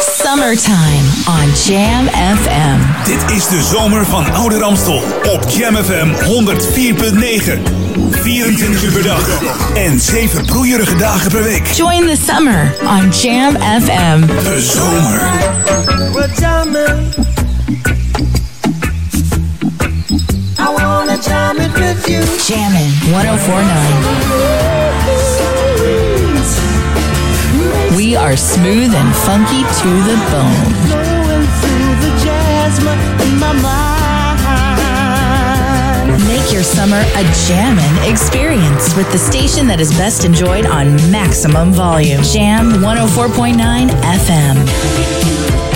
Summertime on Jam FM. Dit is de zomer van Oude Ramstel op Jam FM 104.9. 24 uur per dag en 7 broeierige dagen per week. Join the summer on Jam FM. De zomer. Jamming. I wanna jam it with you. Jammin' 1049. We are smooth and funky to the bone. Blowing through the jasmine in my mind. Make your summer a jammin' experience with the station that is best enjoyed on maximum volume. Jam 104.9 FM.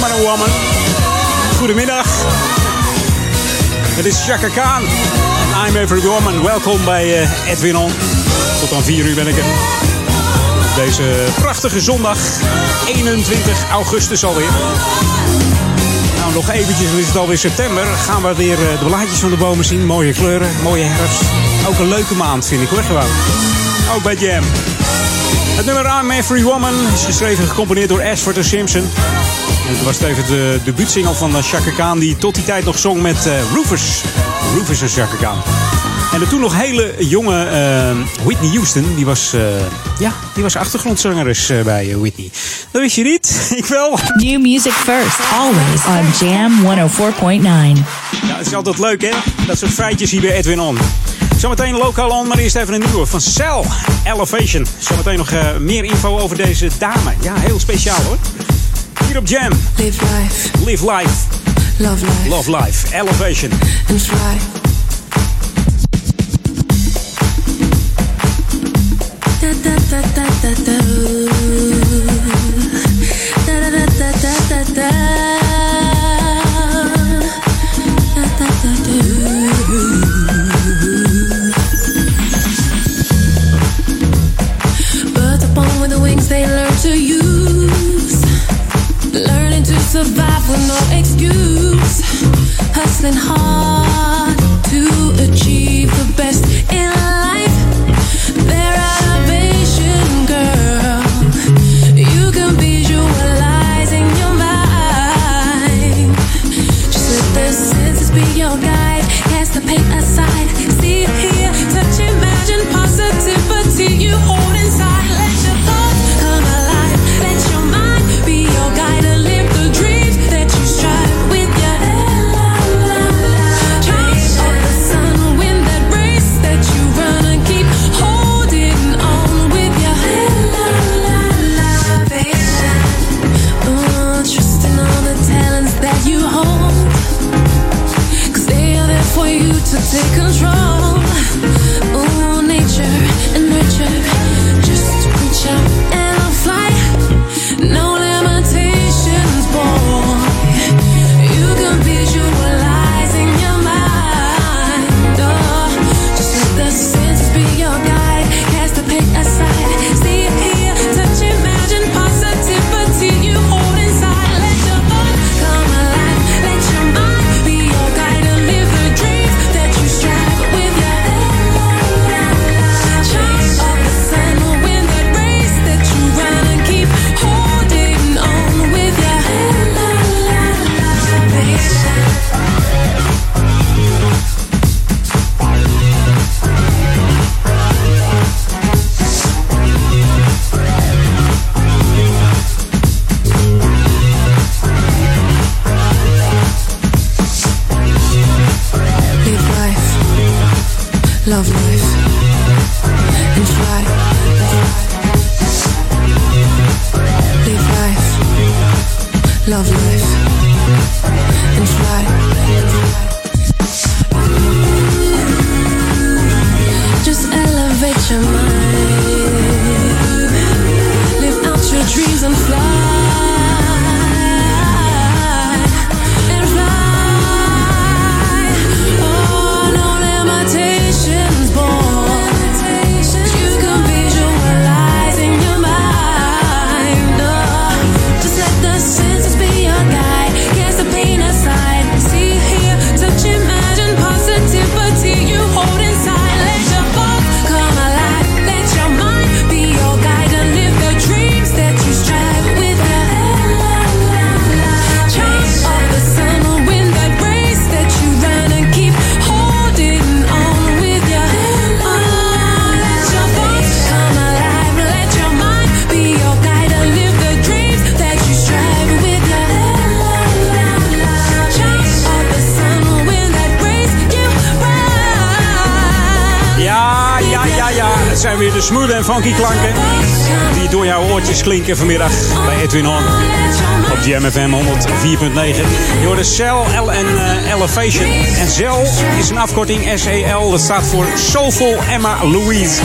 Woman. Goedemiddag. Het is Chaka Khan. I'm Every Woman. Welkom bij eh, Edwin On. Tot aan 4 uur ben ik er. Op deze prachtige zondag, 21 augustus alweer. Nou, nog eventjes, dan is het alweer september. Gaan we weer eh, de blaadjes van de bomen zien. Mooie kleuren, mooie herfst. Ook een leuke maand vind ik hoor, gewoon. Ook bij Jam. Het nummer I'm Every Woman is geschreven en gecomponeerd door Ashford Simpson. Dit was even de debuutsingel van eh, Chaka Khan, die tot die tijd nog zong met eh, Roofers. Roofers en Chaka Khan. En de toen nog hele jonge eh, Whitney Houston, die was, uh, ja, die was achtergrondzangeres bij Whitney. Dat wist je niet, ik wel. New music first, always on Jam 104.9. Ja, het is altijd leuk hè, dat soort feitjes hier bij Edwin On. Zometeen lokaal on, maar eerst even een nieuwe van Cell Elevation. Zometeen nog meer info over deze dame. Ja, heel speciaal hoor. Europe Jam. Live life. Live life. Love life. Love life. Elevation. And. hustling hard to achieve the best in life. There are vision, girl. You can visualize in your mind. Just let the senses be your guide. Cast the paint aside. See, hear, touch, imagine positivity. You hold. To take control. Het staat voor Soulful Emma Louise.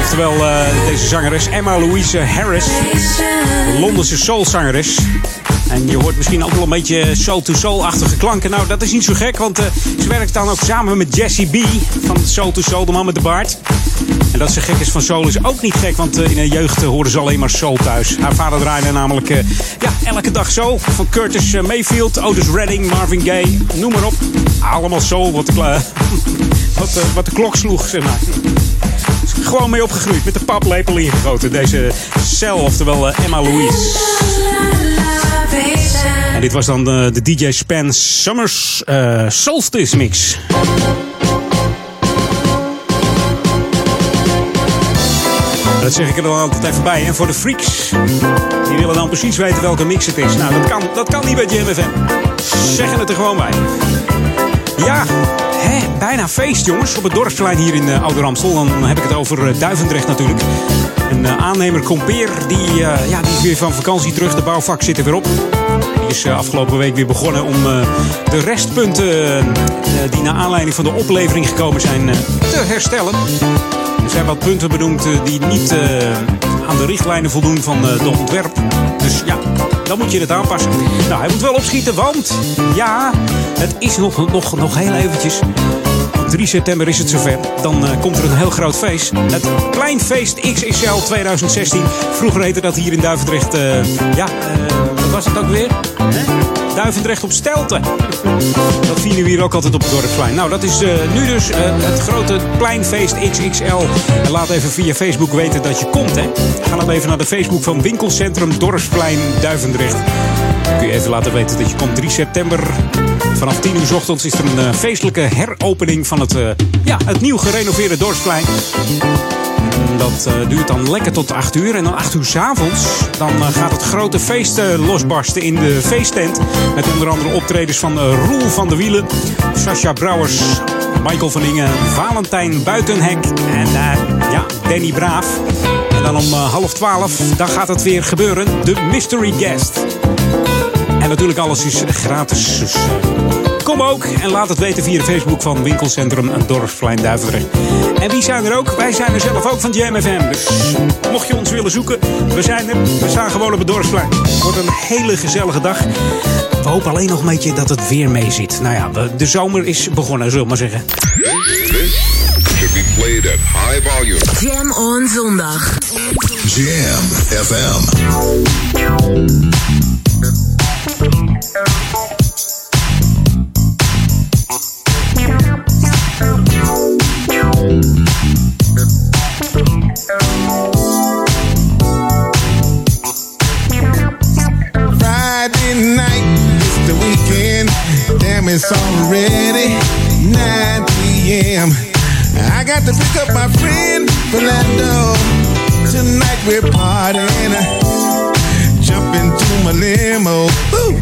Oftewel uh, deze zangeres Emma Louise Harris. Londense soulzangeres. En je hoort misschien ook wel een beetje soul-to-soul-achtige klanken. Nou, dat is niet zo gek, want eh, ze werkt dan ook samen met Jesse B. van Soul-to-Soul, de man met de baard. En dat ze gek is van soul is ook niet gek, want eh, in haar jeugd uh, hoorden ze alleen maar soul thuis. Haar vader draaide namelijk ja, elke dag zo. Van Curtis Mayfield, Otis Redding, Marvin Gaye, noem maar op. Allemaal soul, wat wat, eh, wat de klok sloeg, zeg maar. Gewoon mee opgegroeid, met de paplepel ingegoten. Deze cel, oftewel eh, Emma Louise. En dit was dan de, de DJ Span Summers eh, Solstice Mix. Dat zeg ik er dan altijd even bij. En voor de freaks, die willen dan precies weten welke mix het is. Nou, dat kan, dat kan niet bij Jam FM. Zeggen het er gewoon bij. Ja, hè, bijna feest jongens. Op het dorpsplein hier in uh, Ouder Amstel. Dan heb ik het over eh, Duivendrecht natuurlijk. Een eh, aannemer Compeer, die, eh, ja, die is weer van vakantie terug. De bouwvak zit er weer op. Die is eh, afgelopen week weer begonnen om eh, de restpunten eh, die naar aanleiding van de oplevering gekomen zijn eh, te herstellen. Er zijn wat punten benoemd eh, die niet eh, aan de richtlijnen voldoen van eh, de ontwerp. Dus ja, dan moet je het aanpassen. Nou, hij moet wel opschieten, want ja, het is nog, nog, nog heel eventjes. Op 3 september is het zover. Dan eh, komt er een heel groot feest. Het Kleinfeest XXL 2016. Vroeger heette dat hier in Duivendrecht. eh, ja, eh, was het ook weer? Duivendrecht op Stelten. Dat vieren we hier ook altijd op het dorpsplein. Nou, dat is eh, nu dus eh, het grote pleinfeest XXL. Laat even via Facebook weten dat je komt, hè. Ga dan even naar de Facebook van Winkelcentrum Dorpsplein Duivendrecht. Kun je even laten weten dat je komt 3 september. Vanaf 10 uur 's ochtends is er een eh, feestelijke heropening van het, ja, het nieuw gerenoveerde dorpsplein. Dat eh, duurt dan lekker tot 8 uur. En dan 8 uur 's avonds dan eh, gaat het grote feest eh, losbarsten in de feesttent. Met onder andere optredens van Roel van der Wielen, Sascha Brouwers, Michael van Ingen, Valentijn Buitenhek en ja, Danny Braaf. En dan om half 12, dan gaat het weer gebeuren. De Mystery Guest. En natuurlijk alles is gratis. Dus kom ook en laat het weten via de Facebook van Winkelcentrum Dorpsplein Duivendrecht. En wie zijn er ook? Wij zijn er zelf ook van Jam FM. Dus mocht je ons willen zoeken, we zijn er. We staan gewoon op het Dorpsplein. Het wordt een hele gezellige dag. We hopen alleen nog een beetje dat het weer mee zit. Nou ja, de zomer is begonnen, zullen we maar zeggen. Should be played at high volume. Jam on zondag. Jam FM. Got to pick up my friend Philando. Tonight we're partying. Jump into my limo. Ooh,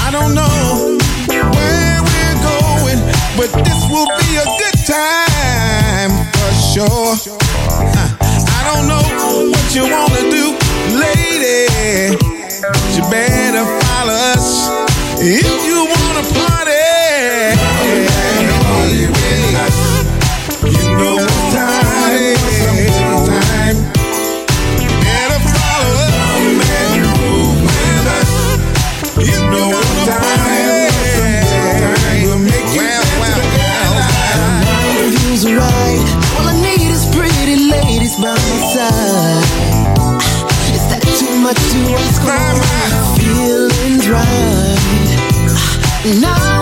I don't know where we're going, but this will be a good time for sure. Uh, I don't know what you wanna do, lady. But you better follow us if you wanna party. to what's going on. Feelings right. Ah, now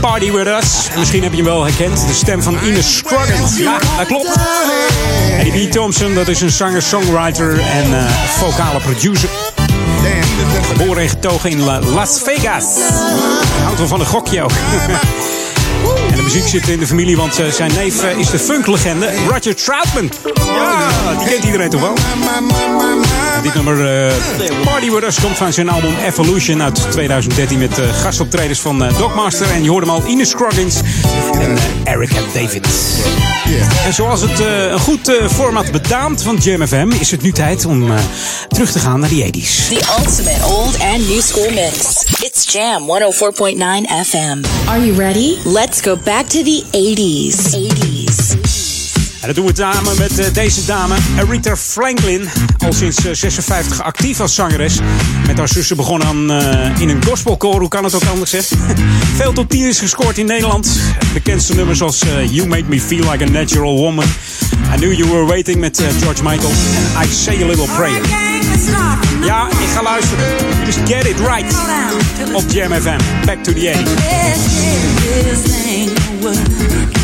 Party With Us. Misschien heb je hem wel herkend, de stem van Ines Scruggins. Ja, dat klopt. Eddie B. Thompson, dat is een zanger, songwriter en eh, vocale producer. Geboren en getogen in Las Vegas. Houdt wel van de gokje ook. En de muziek zit in de familie, want eh, zijn neef eh, is de funklegende Roger Troutman. Ja, die kent iedereen toch wel? Dit nummer eh, Party With Us komt van zijn album Evolution uit 2013 met gastoptreders van uh, Dogmaster. En je hoorde hem al, Ines Scroggins. Eric en David. En zoals het uh, een goed uh, format betaamt van JamFM, is het nu tijd om uh, terug te gaan naar de 80s. The ultimate old and new school mix. It's Jam 104.9 FM. Are you ready? Let's go back to the 80s dat doen we samen met eh, deze dame, Aretha Franklin. Al sinds eh, 56 actief als zangeres. Met haar zussen begonnen aan eh, in een gospelcore, hoe kan het ook anders zijn. Veel tot 10 is gescoord in Nederland. Bekendste nummers als You Make Me Feel Like a Natural Woman. I Knew You Were Waiting met George Michael. En I Say a Little Prayer. Ja, ik ga luisteren. Just get it right. Op Jam Back to the 80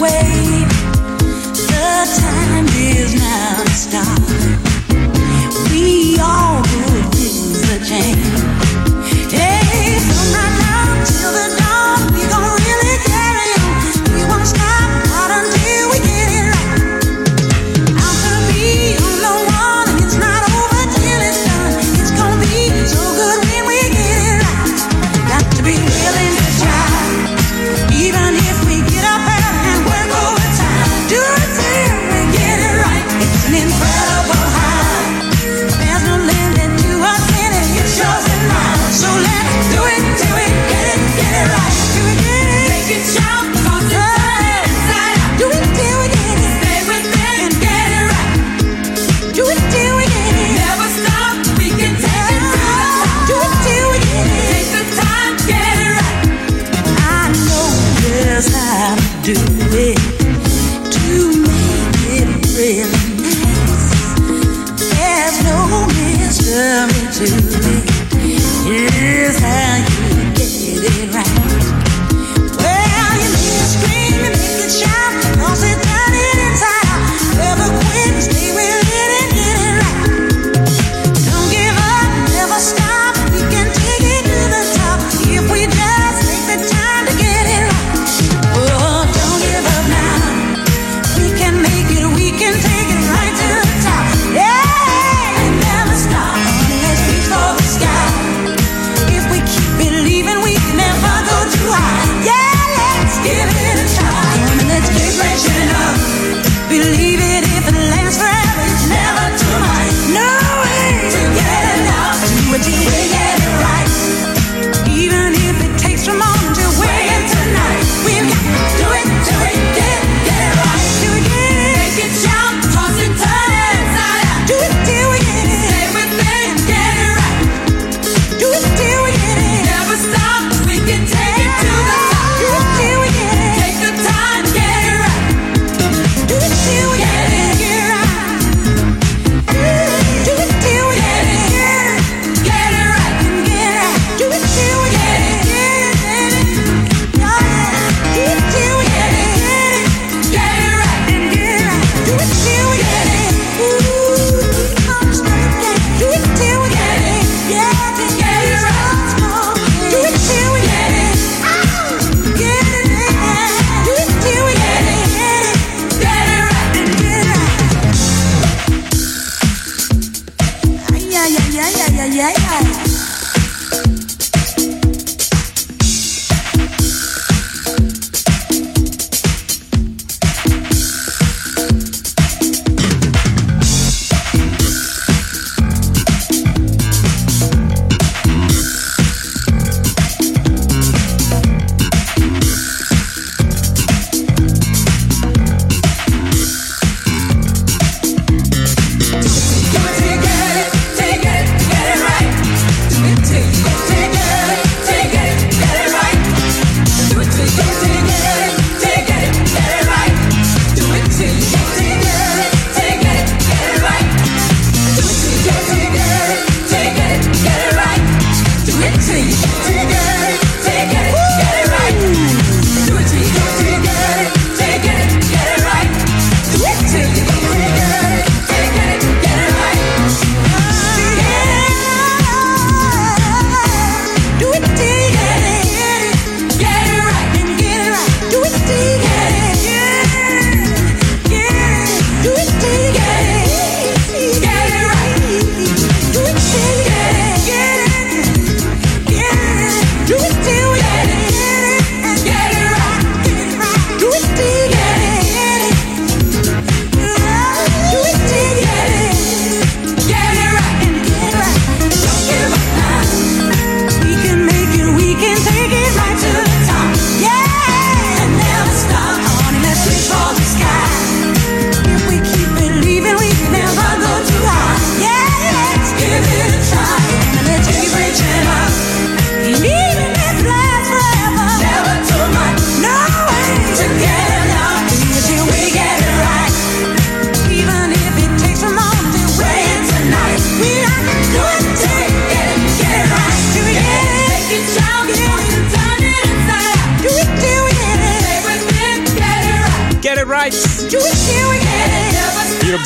wait. The time is now to. We all things.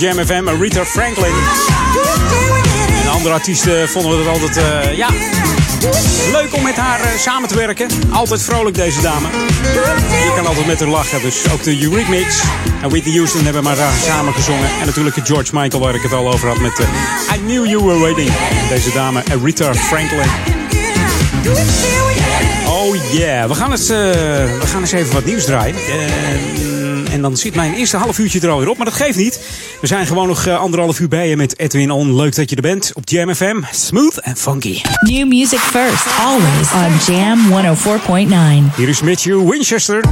Jam FM, Rita Franklin. En andere artiesten vonden we het altijd, eh, ja, leuk om met haar eh, samen te werken. Altijd vrolijk deze dame. Je kan altijd met haar lachen, dus ook de Eurythmics en Whitney Houston hebben maar daar samen gezongen. En natuurlijk George Michael, waar ik het al over had met uh, I Knew You Were Waiting. Deze dame, Rita Franklin. Oh yeah, we gaan, eens, we gaan eens even wat nieuws draaien. En dan zit mijn eerste half uurtje er alweer op. Maar dat geeft niet. We zijn gewoon nog eh, anderhalf uur bij je met Edwin On. Leuk dat je er bent op Jam FM. Smooth and funky. New music first. Always on Jam 104.9. Hier is Matthew Winchester.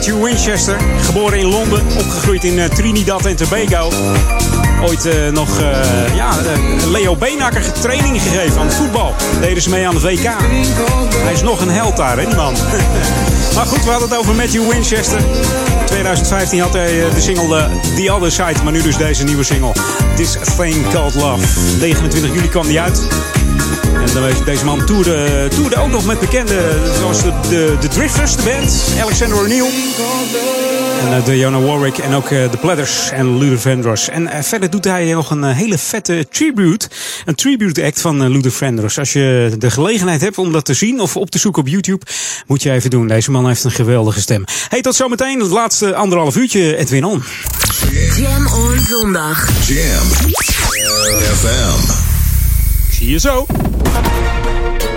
Matthew Winchester. Geboren in Londen, opgegroeid in eh, Trinidad en Tobago. Ooit eh, nog eh, ja, Leo Beenakker training gegeven aan het voetbal. Deden ze mee aan de WK. Hij is nog een held daar, hè, die man. maar goed, we hadden het over Matthew Winchester. In 2015 had hij de single The Other Side, maar nu dus deze nieuwe single. This Thing Called Love. 29 juli kwam die uit. En dan weet- deze man toerde, toerde ook nog met bekende, zoals de, de, de Drifters, de band. Alexander O'Neill. En uh, Diana Warwick en ook eh, de Platters en Luther Vandross. En eh, verder doet hij nog een eh, hele vette tribute. Een tribute act van eh, Luther Vandross. Als je de gelegenheid hebt om dat te zien of op te zoeken op YouTube, moet je even doen. Deze man heeft een geweldige stem. Hey, tot zometeen. Het laatste anderhalf uurtje, Edwin On. Jam on zondag. Jam FM. Zie je zo.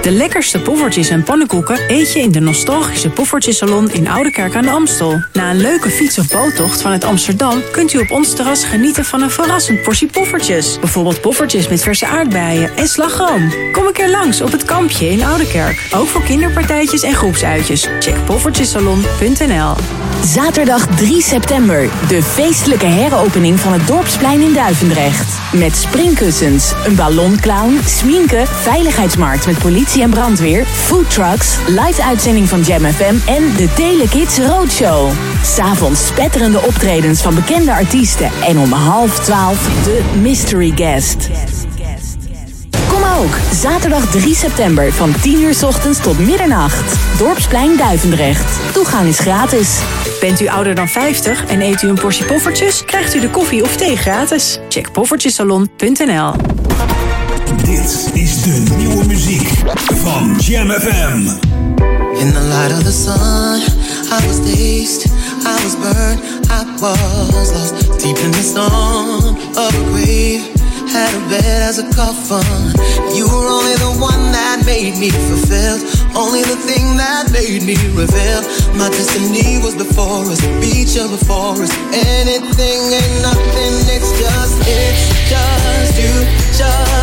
De lekkerste poffertjes en pannenkoeken eet je in de nostalgische Poffertjesalon in Oudekerk aan de Amstel. Na een leuke fiets- of boottocht vanuit Amsterdam kunt u op ons terras genieten van een verrassend portie poffertjes. Bijvoorbeeld poffertjes met verse aardbeien en slagroom. Kom een keer langs op het kampje in Oudekerk. Ook voor kinderpartijtjes en groepsuitjes. Check poffertjesalon.nl Zaterdag 3 september. De feestelijke heropening van het Dorpsplein in Duivendrecht. Met springkussens, een ballonclown, sminken, veiligheidsmarkt met politie en brandweer, foodtrucks, live uitzending van Jam FM en de Telekids Roadshow. S'avonds spetterende optredens van bekende artiesten en om half twaalf de Mystery Guest. Kom ook, zaterdag 3 september van 10 uur 's ochtends tot middernacht. Dorpsplein Duivendrecht. Toegang is gratis. Bent u ouder dan 50 en eet u een portie poffertjes, krijgt u de koffie of thee gratis. Check poffertjesalon.nl Dit is de nieuwe muziek van Jam FM. In the light of the sun, I was dazed, I was burned, I was lost deep in the storm of a grave. Had a bed as a coffin. You were only the one that made me fulfilled, only the thing that made me reveal. My destiny was before us, beach of before us. Anything ain't nothing, it's just, it's just you, just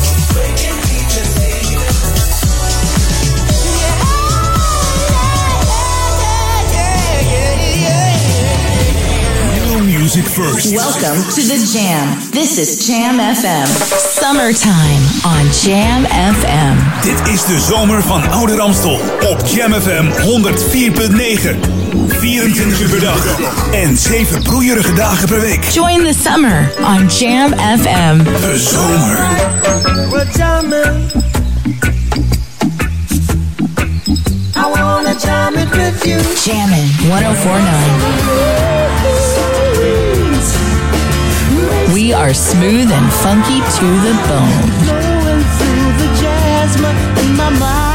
music first. Welcome to the Jam. This is Jam FM. Summertime on Jam FM. Dit is de zomer van Oude Ramstel op Jam FM 104.9. 24 uur per dag en 7 broeierige dagen per week. Join the summer on Jam FM. De zomer. Well, jamming. I wanna jam it with you. Jammin' 1049. We are smooth and funky to the bone. Going through the jasmine in my mind.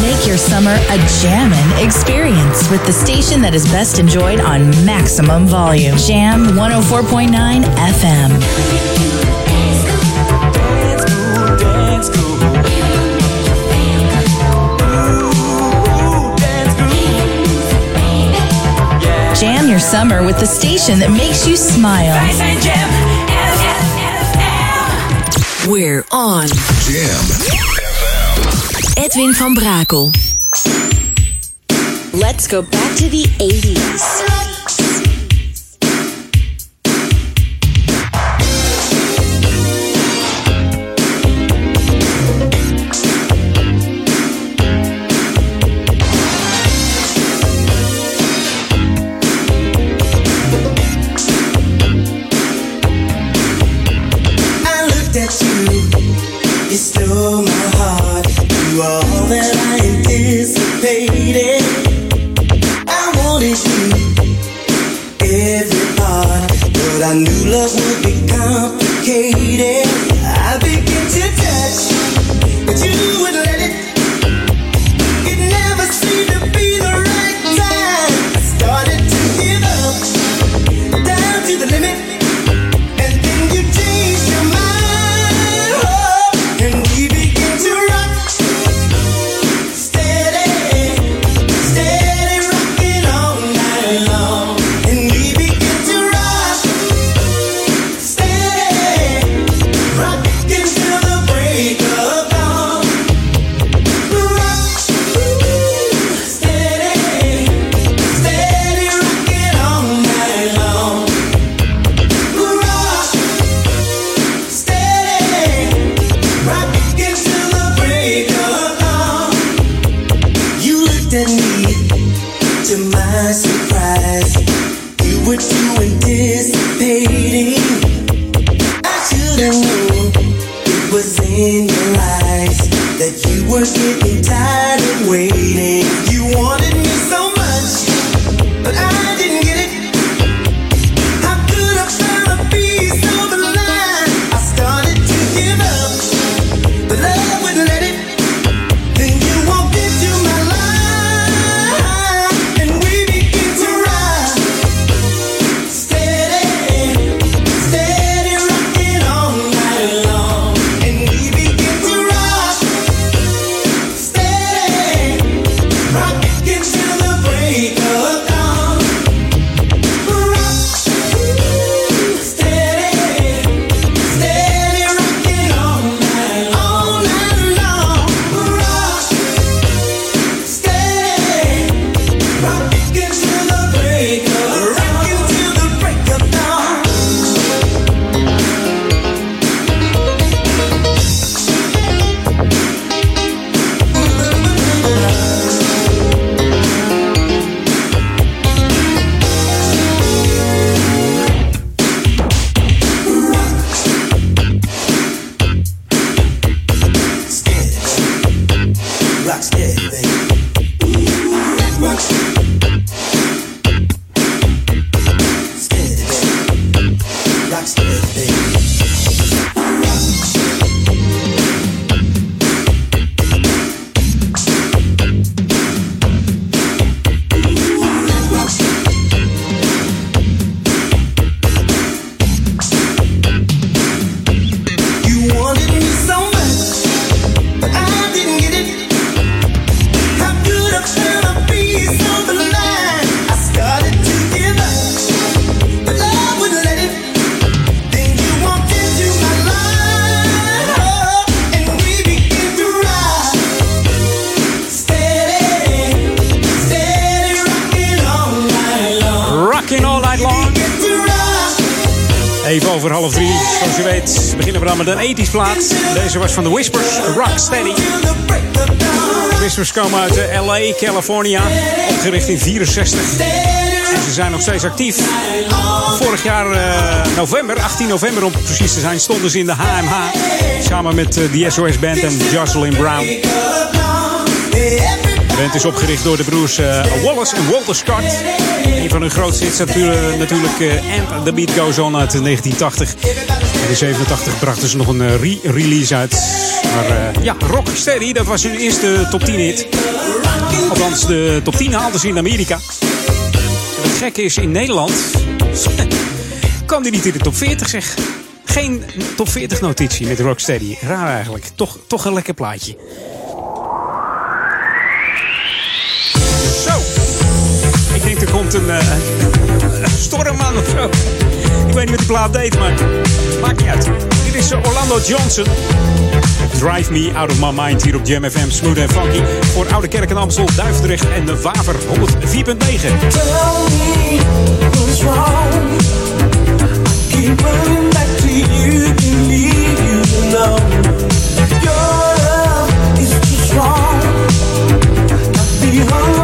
Make your summer a jammin' experience with the station that is best enjoyed on maximum volume. Jam 104.9 FM. Your summer with the station that makes you smile. We're on. Jam. Edwin van Brakel. Let's go back to the 80s. Dan met een 80s plaat. Deze was van de Whispers, Rocksteady. De Whispers komen uit eh, LA, California, opgericht in 64. En ze zijn nog steeds actief. Vorig jaar eh, november, 18 november om precies te zijn, stonden ze in de HMH. Samen met eh, de SOS Band en Jocelyn Brown. De band is opgericht door de broers eh, Wallace en Walter Scott. Een van hun grootste hits natuurlijk, natuurlijk Amp The Beat Goes On uit 1980. En in 87 brachten ze nog een eh, re-release uit. Maar eh, ja, Rocksteady, dat was hun eerste top 10 hit. Althans, de top 10 haalden ze in Amerika. En het gekke is, in Nederland kwam die niet in de top 40 zeg. Geen top 40 notitie met Rocksteady. Raar eigenlijk. Toch, toch een lekker plaatje. Zo. Ik denk er komt een, eh, een storm aan of zo. Weet niet wat die plaat deed, maar maakt niet uit. Dit is eh, Orlando Johnson. Drive Me Out of My Mind hier op Jam FM. Smooth and funky. Voor Oude Kerk en Amstel, Duivendrecht en de Waver 104.9. Tell me what's wrong. I keep running back to you, can leave you alone. Your love is too strong. I'd be hung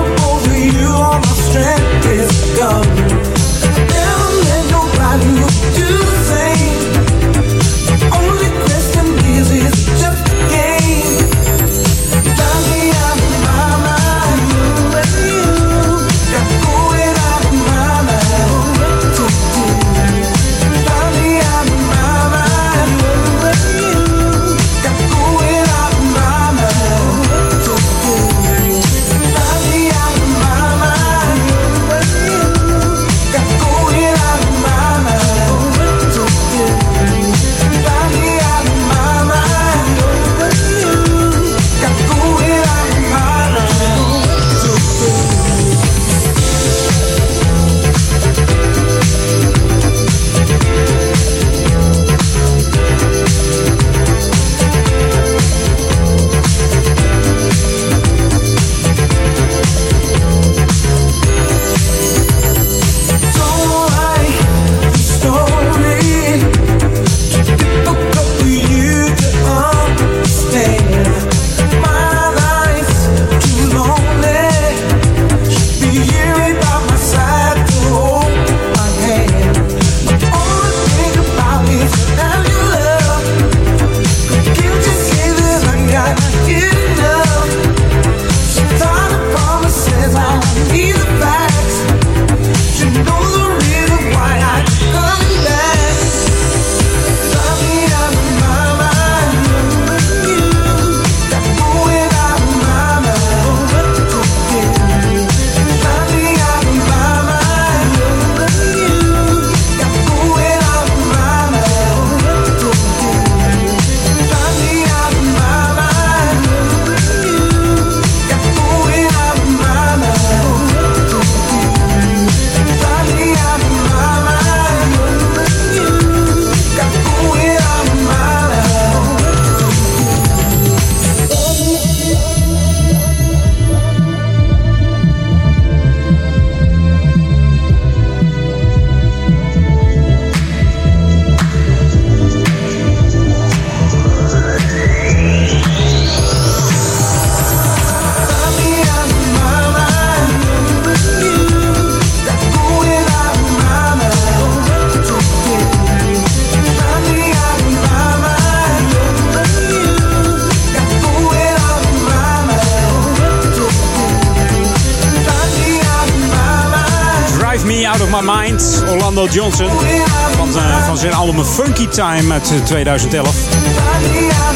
Time uit eh, 2011.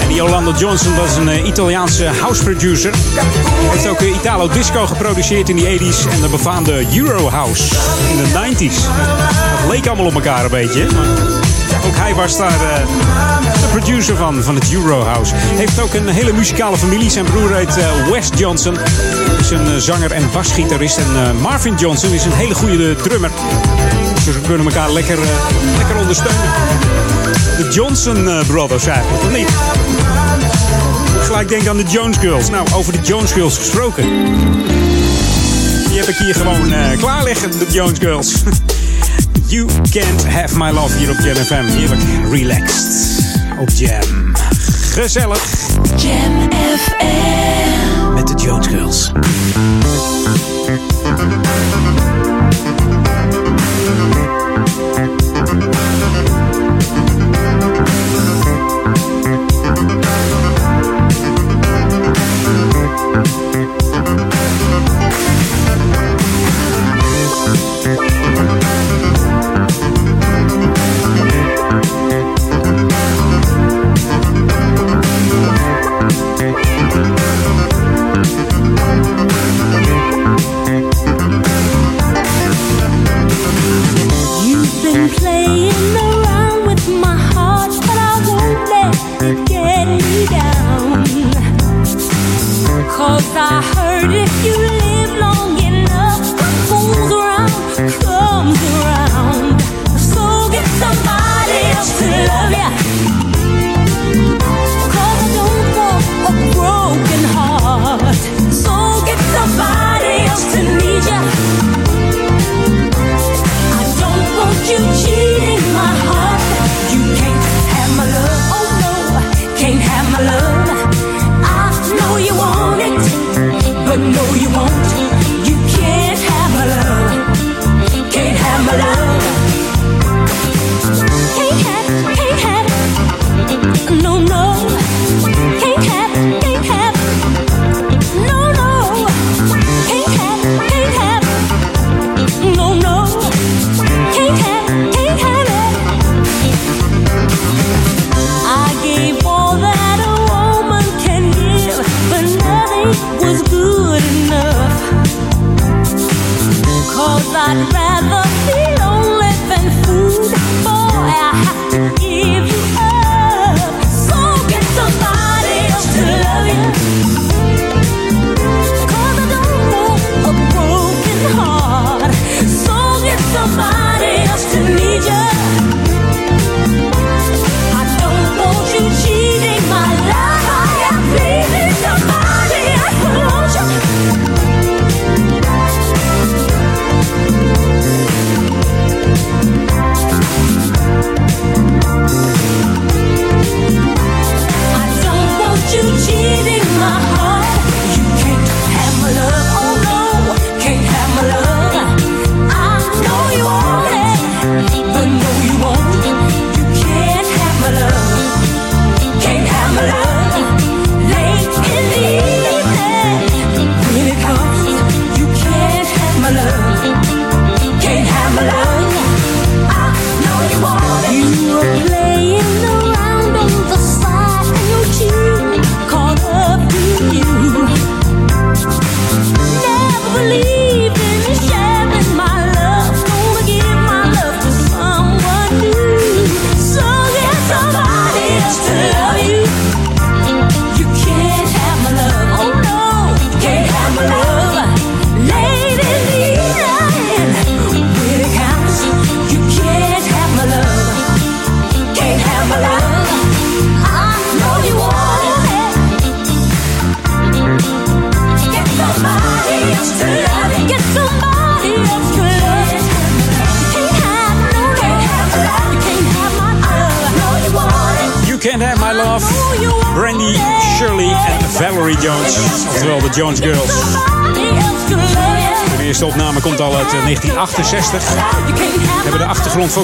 En Yolanda Johnson was een eh, Italiaanse house producer. Heeft ook eh, Italo Disco geproduceerd in de 80s en de befaamde Euro House in de 90s. Dat leek allemaal op elkaar een beetje. Ook hij was daar de producer van, van het Euro House. Heeft ook een hele muzikale familie. Zijn broer heet uh, Wes Johnson. Is een zanger en basgitarist. En Marvin Johnson is een hele goede drummer. Dus we kunnen elkaar lekker, lekker ondersteunen. De Johnson eh, Brothers eigenlijk, of niet? Gelijk denk aan de Jones Girls. Nou, over de Jones Girls gesproken. Die heb ik hier gewoon eh, uh, klaar liggen, de Jones Girls. you Can't Have My Love hier op Jam FM. Heerlijk relaxed op Jam. Gezellig. Jam FM. Met de Jones Girls.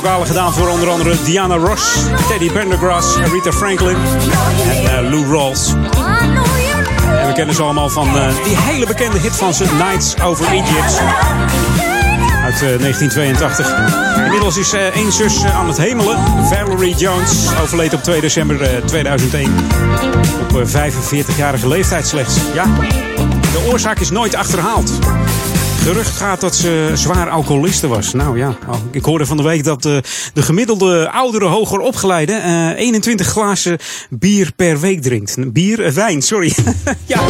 vocalen gedaan voor onder andere Diana Ross, Teddy Pendergrass, Rita Franklin en eh, Lou Rawls. En we kennen ze allemaal van eh, die hele bekende hit van ze, Nights Over Egypt. Uit eh, 1982. Inmiddels is één zus aan het hemelen. Valerie Jones overleed op 2 december 2001. Op 45-jarige leeftijd slechts. Ja, de oorzaak is nooit achterhaald. Gerucht gaat dat ze zwaar alcoholiste was. Nou ja, oh, ik hoorde van de week dat de, de gemiddelde oudere hoger opgeleide eh, 21 glazen bier per week drinkt. Bier, eh, wijn, sorry. ja,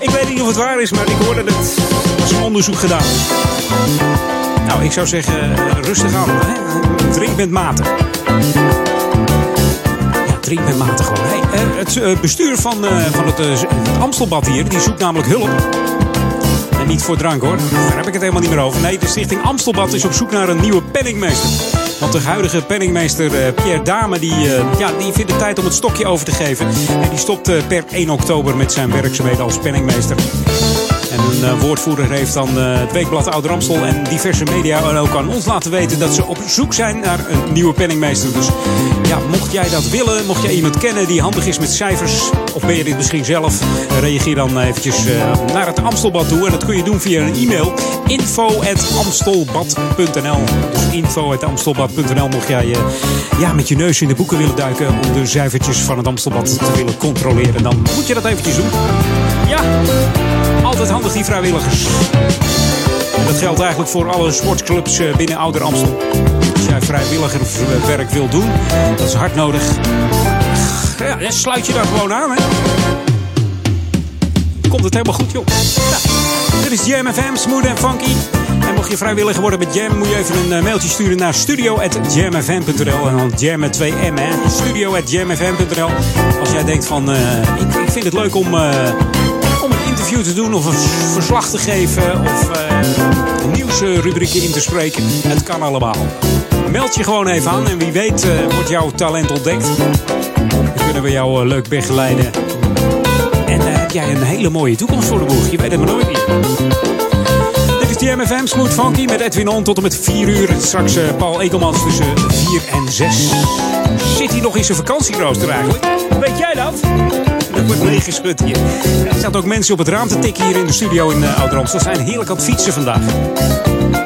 ik weet niet of het waar is, maar ik hoorde dat er is een onderzoek gedaan. Nou, ik zou zeggen, eh, rustig aan. Hè? Drink met mate. Drink met mate gewoon. Hey, eh, het eh, bestuur van, eh, van het, eh, het Amstelbad hier, die zoekt namelijk hulp. Niet voor drank hoor, daar heb ik het helemaal niet meer over. Nee, de stichting Amstelbad is op zoek naar een nieuwe penningmeester. Want de huidige penningmeester eh, Pierre Dame, die, eh, ja, die vindt het tijd om het stokje over te geven. En die stopt eh, per 1 oktober met zijn werkzaamheden als penningmeester. En een eh, woordvoerder heeft dan eh, het Weekblad Ouder Amstel en diverse media ook aan ons laten weten dat ze op zoek zijn naar een nieuwe penningmeester. Dus ja, mocht jij dat willen, mocht jij iemand kennen die handig is met cijfers, of ben je dit misschien zelf, reageer dan eventjes eh, naar het Amstelbad toe. En dat kun je doen via een e-mail info.amstelbad.nl Dus info.amstelbad.nl mocht jij ja, met je neus in de boeken willen duiken om de cijfertjes van het Amstelbad te willen controleren. Dan moet je dat eventjes doen. Ja, altijd handig die vrijwilligers. En dat geldt eigenlijk voor alle sportclubs eh, binnen Ouder Amstel. Als jij vrijwilligerswerk wil doen, dat is hard nodig. Ja, dan sluit je daar gewoon aan, hè. Komt het helemaal goed, joh. Dit is Jam FM, smooth en funky. En mocht je vrijwilliger worden met Jam, moet je even een eh, mailtje sturen naar studio.jamfm.nl. En dan Jam met twee M, hè. Studio.jamfm.nl. Als jij denkt van, eh, ik, vind het leuk om... interview te doen of een verslag te geven of eh, nieuwsrubrieken in te spreken. Het kan allemaal. Meld je gewoon even aan en wie weet eh, wordt jouw talent ontdekt. Dan kunnen we jou eh, leuk begeleiden. En heb jij een hele mooie toekomst voor de boeg. Je weet het maar nooit niet. Dit is de MFM Smooth Funky met Edwin On tot en met 4 uur. Straks Paul Ekelmans tussen 4 en 6. Zit hij nog in zijn vakantierooster eigenlijk? Weet jij dat? Er wordt meegeschud hier. Er staan ook mensen op het raam te tikken hier in de studio in uh, Oud-Rams. Ze zijn heerlijk aan het fietsen vandaag.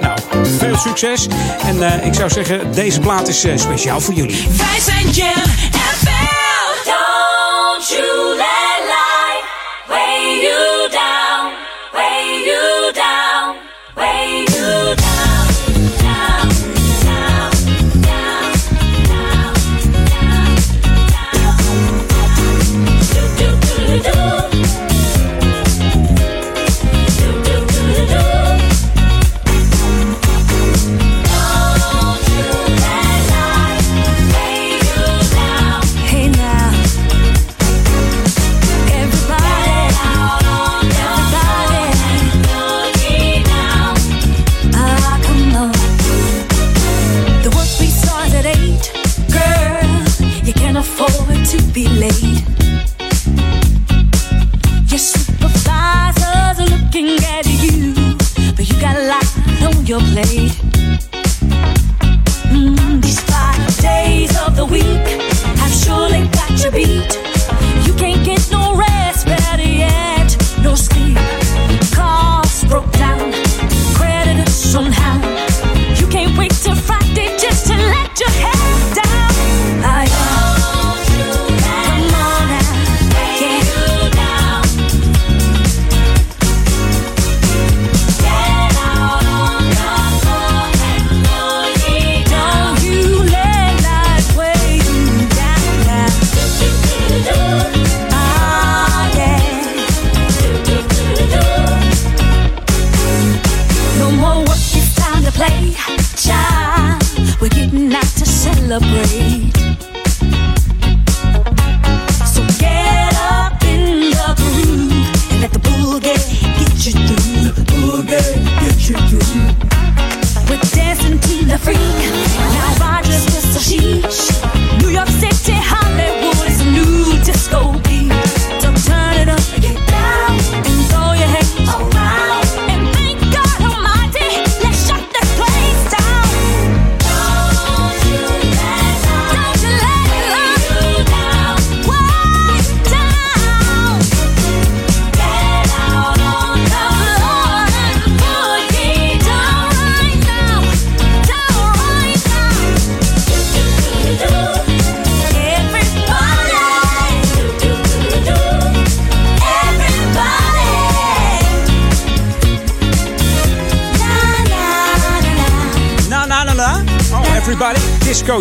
Nou, veel succes. En eh, ik zou zeggen, deze plaat is eh, speciaal voor jullie. Wij zijn Jam on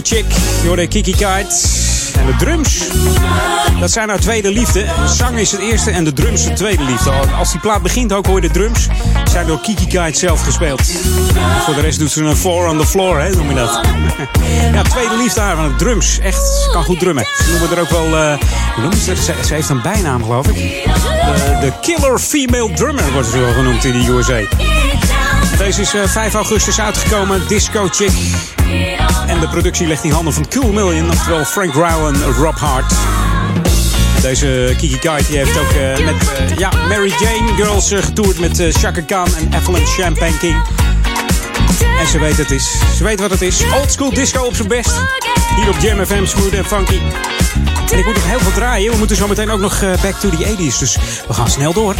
Chick. Je hoorde Kiki Kite. En de drums, dat zijn haar tweede liefde. Zang is het eerste en de drums de tweede liefde. Als die plaat begint ook hoor je de drums. Zijn door Kiki Kite zelf gespeeld. Voor de rest doet ze een four on the floor, hè, noem je dat. Ja, tweede liefde haar van de drums. Echt, kan goed drummen. Ze noemen er ook wel, eh, hoe noemen ze? Ze, heeft een bijnaam geloof ik. De, de Killer Female Drummer wordt ze wel genoemd in de USA. Deze is eh, 5 augustus uitgekomen, Disco Chick. En de productie legt in handen van Cool Million, oftewel Frank Rowell en Rob Hart. Deze Kiki Kite heeft ook eh, met eh, ja, Mary Jane Girls eh, getoerd met Chaka Khan en Evelyn Champagne King. En ze weet het is. Ze weet wat het is. Old school disco op zijn best. Hier op Jam FM, smooth en funky. En ik moet nog heel veel draaien. We moeten zo meteen ook nog back to the 80s. Dus we gaan snel door.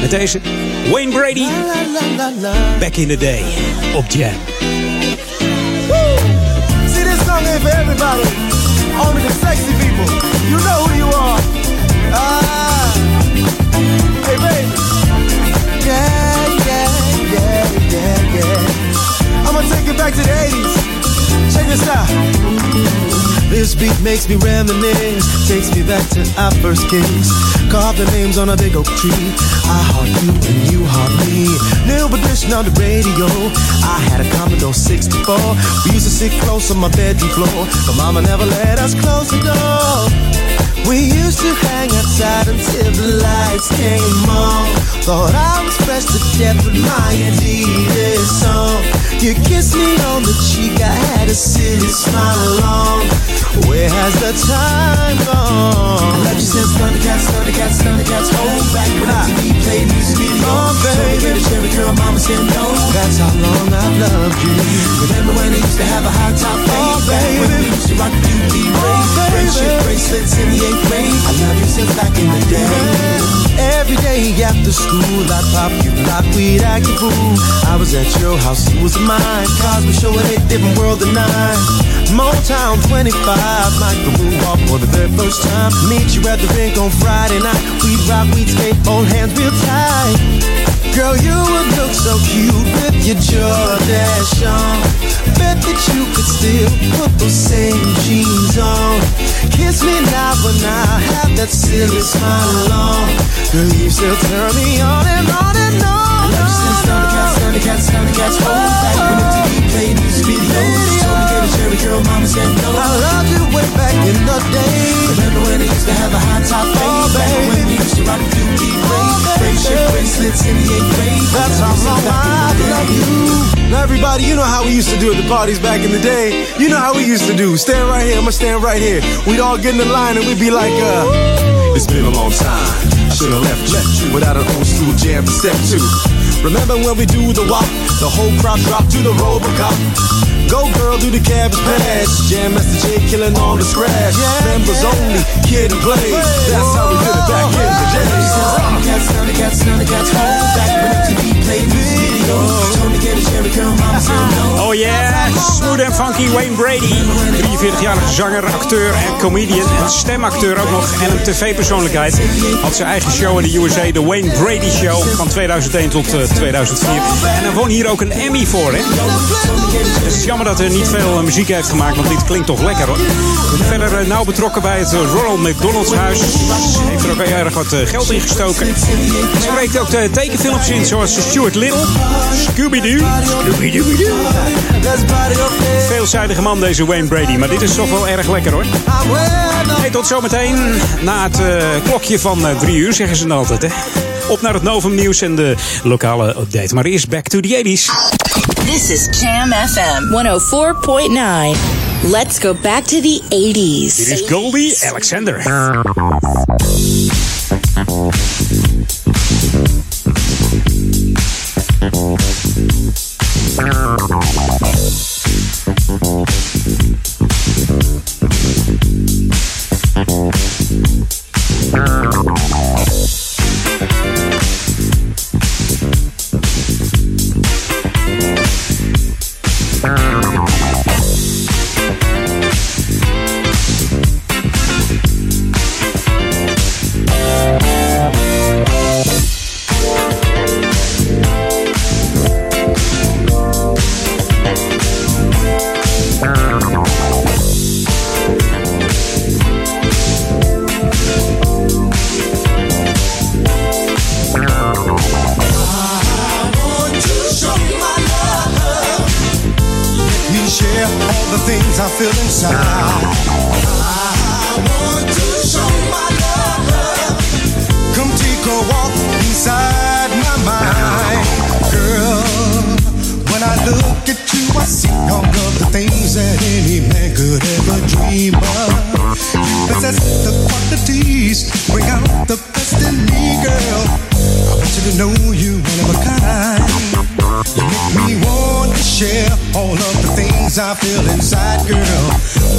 Met deze Wayne Brady. Back in the day op Jam. Ain't for everybody. Only the sexy people. You know who you are. Ah. Hey, baby. Yeah, yeah, yeah, yeah, yeah. I'm gonna take it back to the 80s. Check this out. This beat makes me reminisce, takes me back to our first kiss. Carved the names on a big oak tree. I heart you and you heart me. New edition on the radio. I had a Commodore 64. We used to sit close on my bedroom floor, but Mama never let us close the door. We used to hang outside until the lights came on. Thought I was fresh to death with my Adidas song. You kissed me on the cheek, I had a silly smile on. Where has the time gone? I love you since Thundercats, Thundercats, Thundercats. Hold back when MTV played music videos. Oh, baby. Told me to cherry girl, mama said no. That's how long I've loved you. School, I'd pop you lock, we'd act a fool. I was at your house, you was mine. Cosby show in a different world than nine. Motown 25, like the moonwalk for the very first time. Meet you at the rink on Friday night. We'd rock, we'd skate, hold hands real tight. Girl, you would look so cute with your Jordache on. Bet that you could still put those same jeans on. Kiss me now, but now have that silly smile on. Girl, you still turn me on and on and on. I you since Thundercats, Thundercats, Thundercats. Hold back when MTV played music videos. Told me get a cherry girl, mama said no. I loved you way back in the day. Remember when I used to have a high top fade? Oh, baby. When we used to rock the UD braids. Friendship bracelets in the eighth grade. That's how long I love you. Now everybody, you know how we used to do at the parties back in the day. You know how we used to do. Stand right here, I'ma stand right here. We'd all get in the line and we'd be like, uh, it's been a long time. Should've left you without an old school jam to step to. Remember when we do the walk, the whole crowd drop to the Robocop. Go girl, do the cabbage patch. Jam Master J killing all the scratch. Members only, kid and play. That's how we did it back in the day. Back when no. Oh yeah, smooth en funky Wayne Brady. 43-jarige zanger, acteur en comedian. En stemacteur ook nog. En een tv-persoonlijkheid. Had zijn eigen show in de USA, de Wayne Brady Show. Van 2001 tot eh, 2004. En hij won hier ook een Emmy voor, hè. Het is jammer dat hij niet veel eh, muziek heeft gemaakt, want dit klinkt toch lekker, hoor. Verder eh, nauw betrokken bij het eh, Ronald McDonald's huis. Heeft er ook erg wat eh, geld in gestoken. Hij spreekt ook de tekenfilms in, zoals Stuart Little, Scooby-Doo, Scooby-Doo. Veelzijdige man deze Wayne Brady, maar dit is toch wel erg lekker hoor. Hey, tot zometeen na het eh, klokje van eh, drie uur, zeggen ze dan altijd. Hè? Op naar het Novum nieuws en de lokale update. Maar eerst back to the 80s. This is Jam FM 104.9. Let's go back to the 80s. Dit is Goldie Alexander. Know you one of a kind. You make me want to share all of the things I feel inside, girl.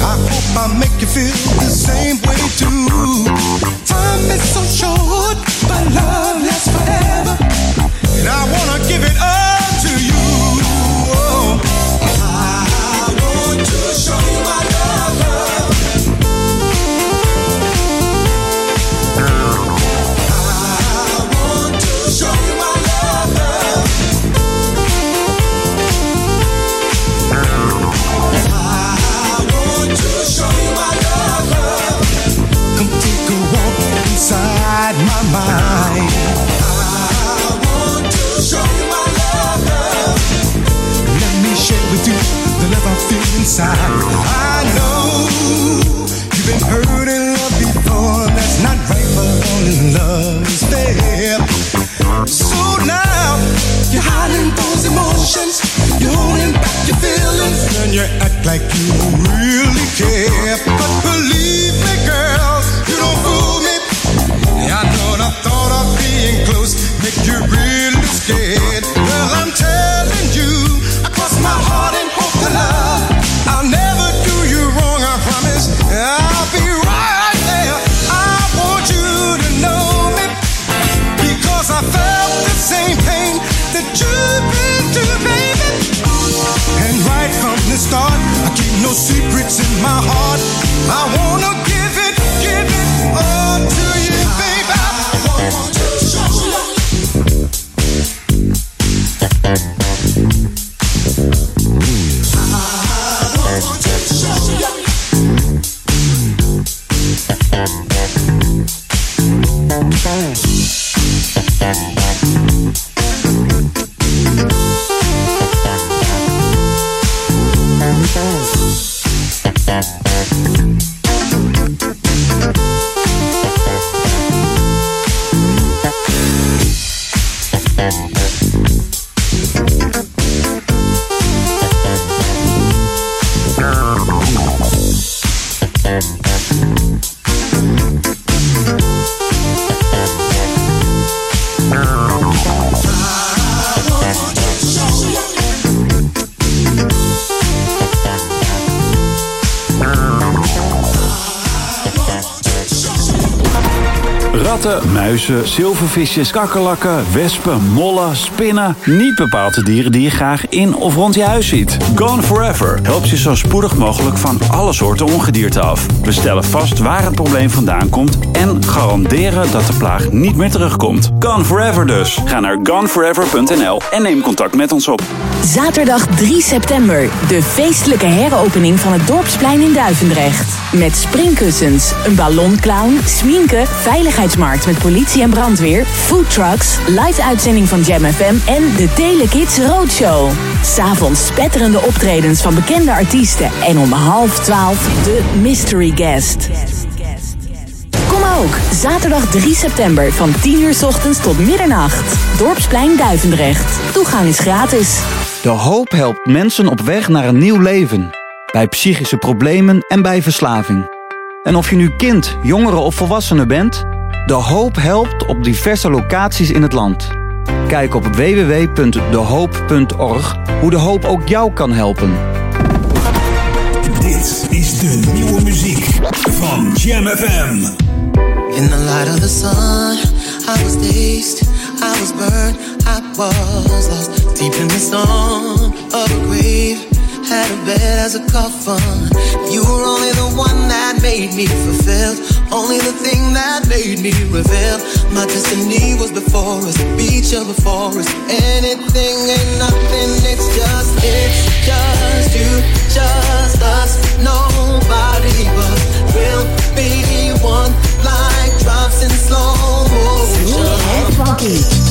I hope I make you feel the same way too. Time is so short, but love lasts forever. And I wanna give it up to you. Love I feel inside. I know you've been hurt in love before. That's not right, but in love is fair. So now you're hiding those emotions, you're holding back your feelings, and you act like you don't really care. But believe me, girl, you don't fool me. I know the thought of being close make you really scared. Start, I keep no secrets in my heart. I wanna give it, give it all muizen, zilvervisjes, kakkerlakken, wespen, mollen, spinnen. Niet bepaalde dieren die je graag in of rond je huis ziet. Gone Forever helpt je zo spoedig mogelijk van alle soorten ongedierte af. We stellen vast waar het probleem vandaan komt en garanderen dat de plaag niet meer terugkomt. Gone Forever dus. Ga naar goneforever.nl en neem contact met ons op. Zaterdag 3 september, de feestelijke heropening van het Dorpsplein in Duivendrecht. Met springkussens, een ballonclown, sminken, veiligheidsmarkt met politie en brandweer, foodtrucks, live uitzending van Jam FM en de Telekids Roadshow. S'avonds spetterende optredens van bekende artiesten en om half twaalf de Mystery Guest. Kom ook, zaterdag 3 september van 10 uur 's ochtends tot middernacht. Dorpsplein Duivendrecht. Toegang is gratis. De hoop helpt mensen op weg naar een nieuw leven. Bij psychische problemen en bij verslaving. En of je nu kind, jongere of volwassene bent, De Hoop helpt op diverse locaties in het land. Kijk op www.dehoop.org hoe De Hoop ook jou kan helpen. Dit is de nieuwe muziek van Jam FM. In the light of the sun, I was dazed, I was burned, I was lost deep in the storm of a grave. Had a bed as a coffin. You were only the one that made me fulfilled, only the thing that made me reveal. My destiny was before us, the beach of before us. Anything ain't nothing, it's just, it's just you, just us, nobody but we'll be one like drops in slow motion. funky.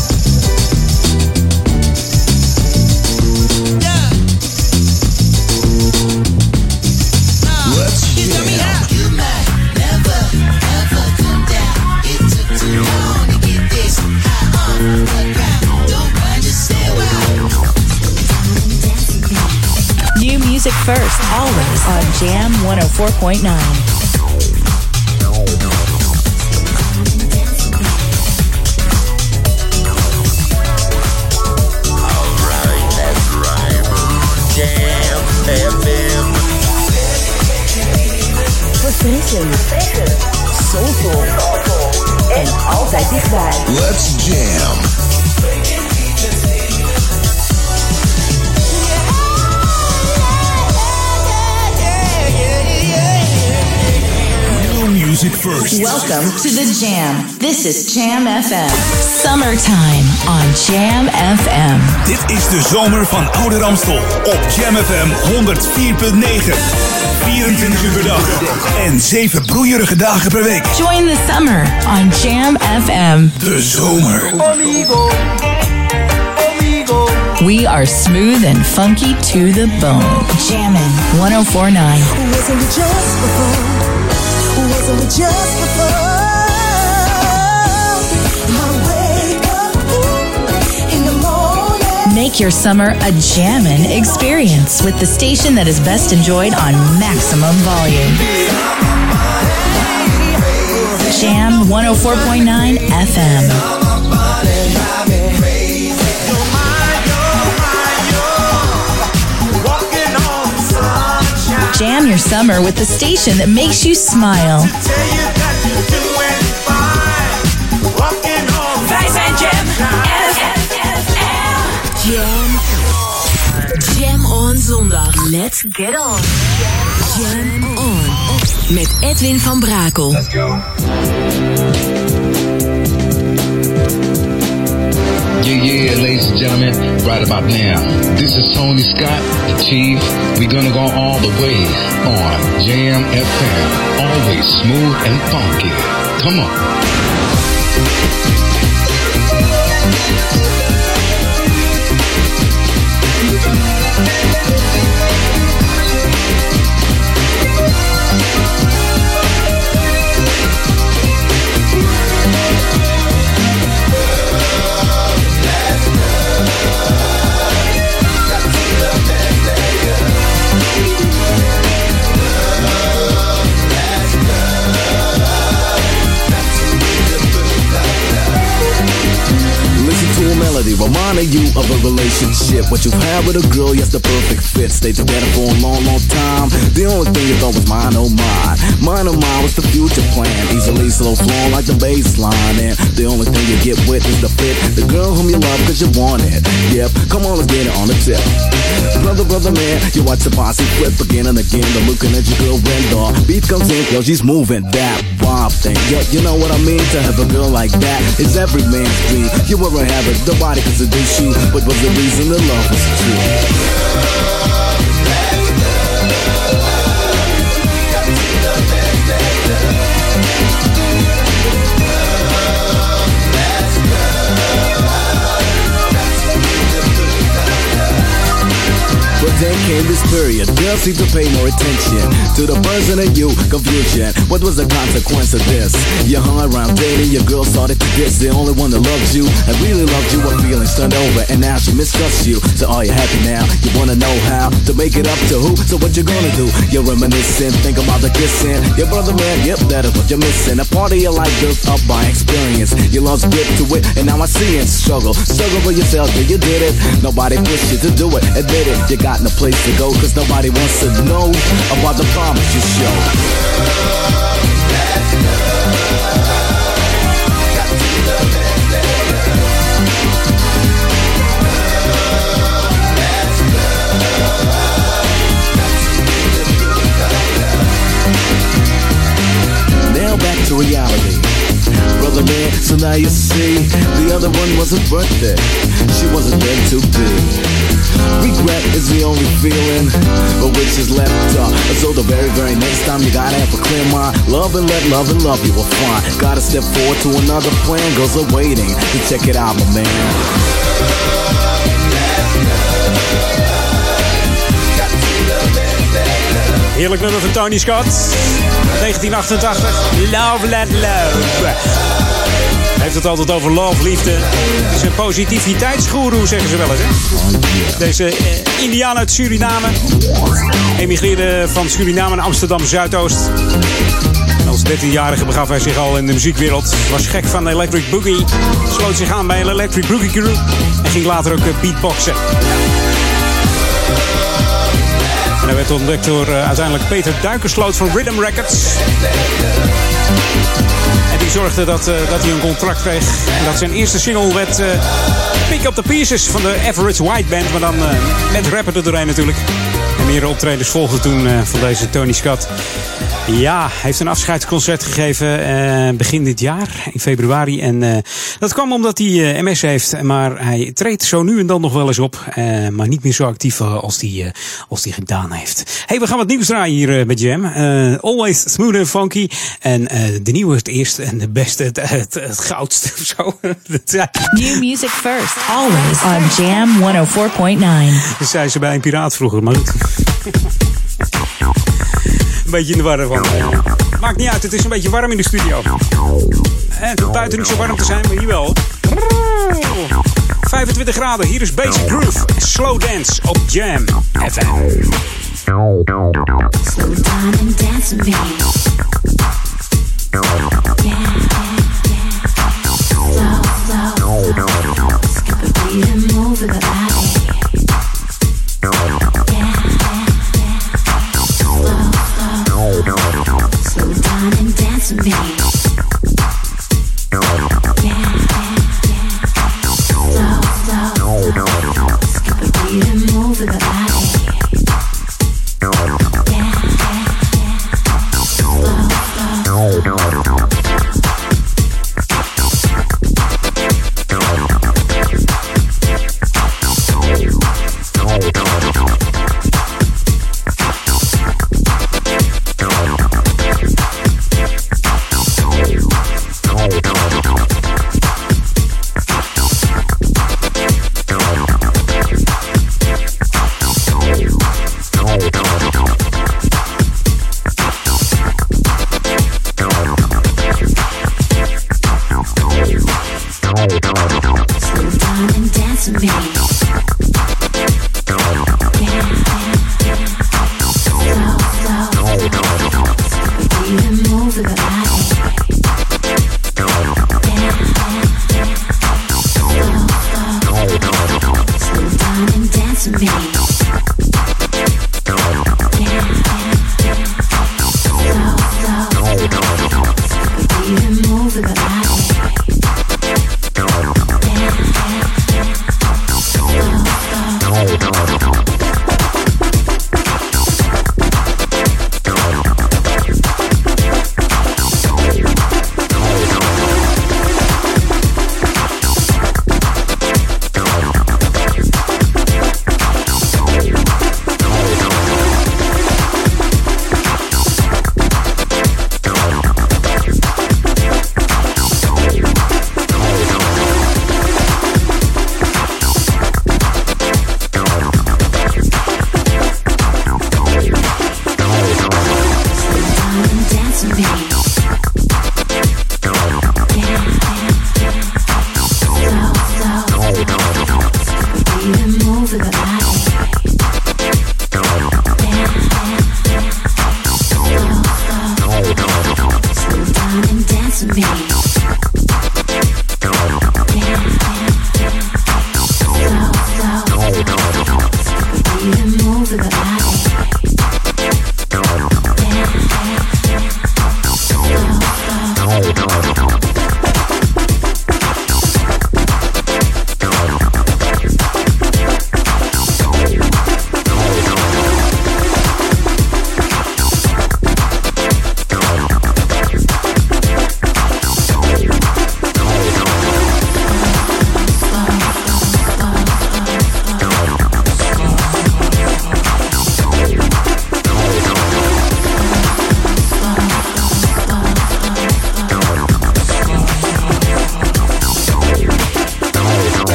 Music first, always on Jam 104.9. Alright, that's right. Jam FM. Verfrissend. Soulful. En altijd dichtbij. Let's jam. Music first. Welcome to the Jam. This is Jam FM. Summertime on Jam FM. Dit is de zomer van Oude Ramstel op Jam FM 104.9. 24 uur per dag en 7 broeierige dagen per week. Join the summer on Jam FM. De zomer. Amigo, amigo. We are smooth and funky to the bone. Jammin' 1049. Just before? Make your summer a jammin' experience with the station that is best enjoyed on maximum volume. Jam 104.9 FM. Jam your summer with the station that makes you smile. Jam Jam. Jam on zondag. Let's get on. Jam on. Met Edwin van Brakel. Yeah, yeah, ladies and gentlemen, right about now. This is Tony Scott, the Chief. We're gonna go all the way on Jam FM. Always smooth and funky. Come on. Reminding you of a relationship. What you've had with a girl, yes, the perfect fit. Stay together for a long, long time. The only thing you thought was mine, oh mine. Mine, oh mine was the future plan. Easily slow flowing like the bass line. And the only thing you get with is the fit. The girl whom you love cause you want it. Yep, come on, let's get it on the tip. Brother, brother, man, you watch the posse flip again and again. The looking at your girl the beat comes in, yo, she's moving that bomb thing. Yo, you know what I mean? To have a girl like that is every man's dream. You ever have it, nobody can seduce you, but was the reason the love was true. But then came this period, girls seem to pay more attention to the person in you, confusion. What was the consequence of this? You hung around dating, your girl started to diss the only one that loved you and really loved you. What feelings turned over, and now she mistrusts you. So are you happy now? You wanna know how to make it up to who? So what you gonna do? You're reminiscing, think about the kissing. Your brother man, yep, that is what you're missing. A part of your life built up by experience. You lost grip to it, and now I see it. Struggle, struggle for yourself, yeah, you did it. Nobody pushed you to do it, admit it. You got no place to go, cause nobody wants to know about the promise you show. Now back to reality. Brother man, so now you see, the other one wasn't it. She wasn't meant to be. Regret is the only feeling but which is left uh, up. So the very, very next time you gotta have a clear mind. Love and let love and love you will find. Gotta step forward to another plan. Girls are waiting to check it out, my man. Heerlijk nummer van Tony Scott. 1988. Love, let love. Heeft het altijd over love, liefde. Het is een positiviteitsgoeroe, zeggen ze wel eens. Hè? Deze eh, Indiaan uit Suriname emigreerde van Suriname naar Amsterdam Zuidoost. Als 13-jarige begaf hij zich al in de muziekwereld. Was gek van Electric Boogie. Sloot zich aan bij een Electric Boogie Crew. En ging later ook eh, beatboxen. En hij werd ontdekt door eh, uiteindelijk Peter Duikersloot van Rhythm Records. En die zorgde dat, eh, dat hij een contract kreeg. En dat zijn eerste single werd eh, Pick Up The Pieces van de Average White Band. Maar dan eh, met rapper er natuurlijk. En meer optredens volgden toen van deze Tony Scott. Ja, hij heeft een afscheidsconcert gegeven eh, begin dit jaar, in februari. En eh, dat kwam omdat hij eh, MS heeft. Maar hij treedt zo nu en dan nog wel eens op. maar niet meer zo actief als hij als die gedaan heeft. hey, we gaan wat nieuws draaien hier bij Jam. Always smooth and funky. En de nieuwe het eerste en de beste het, het, het goudste of zo. New music first, always on Jam 104.9. Dat zei ze bij een piraat vroeger, maar goed. Een beetje in de war van. Maakt niet uit, het is een beetje warm in de studio. Het hoeft buiten niet zo warm te zijn, maar hier wel. 25 graden, hier is Basic Groove. Slow Dance op Jam FM. Slow down and dance me. Yeah, and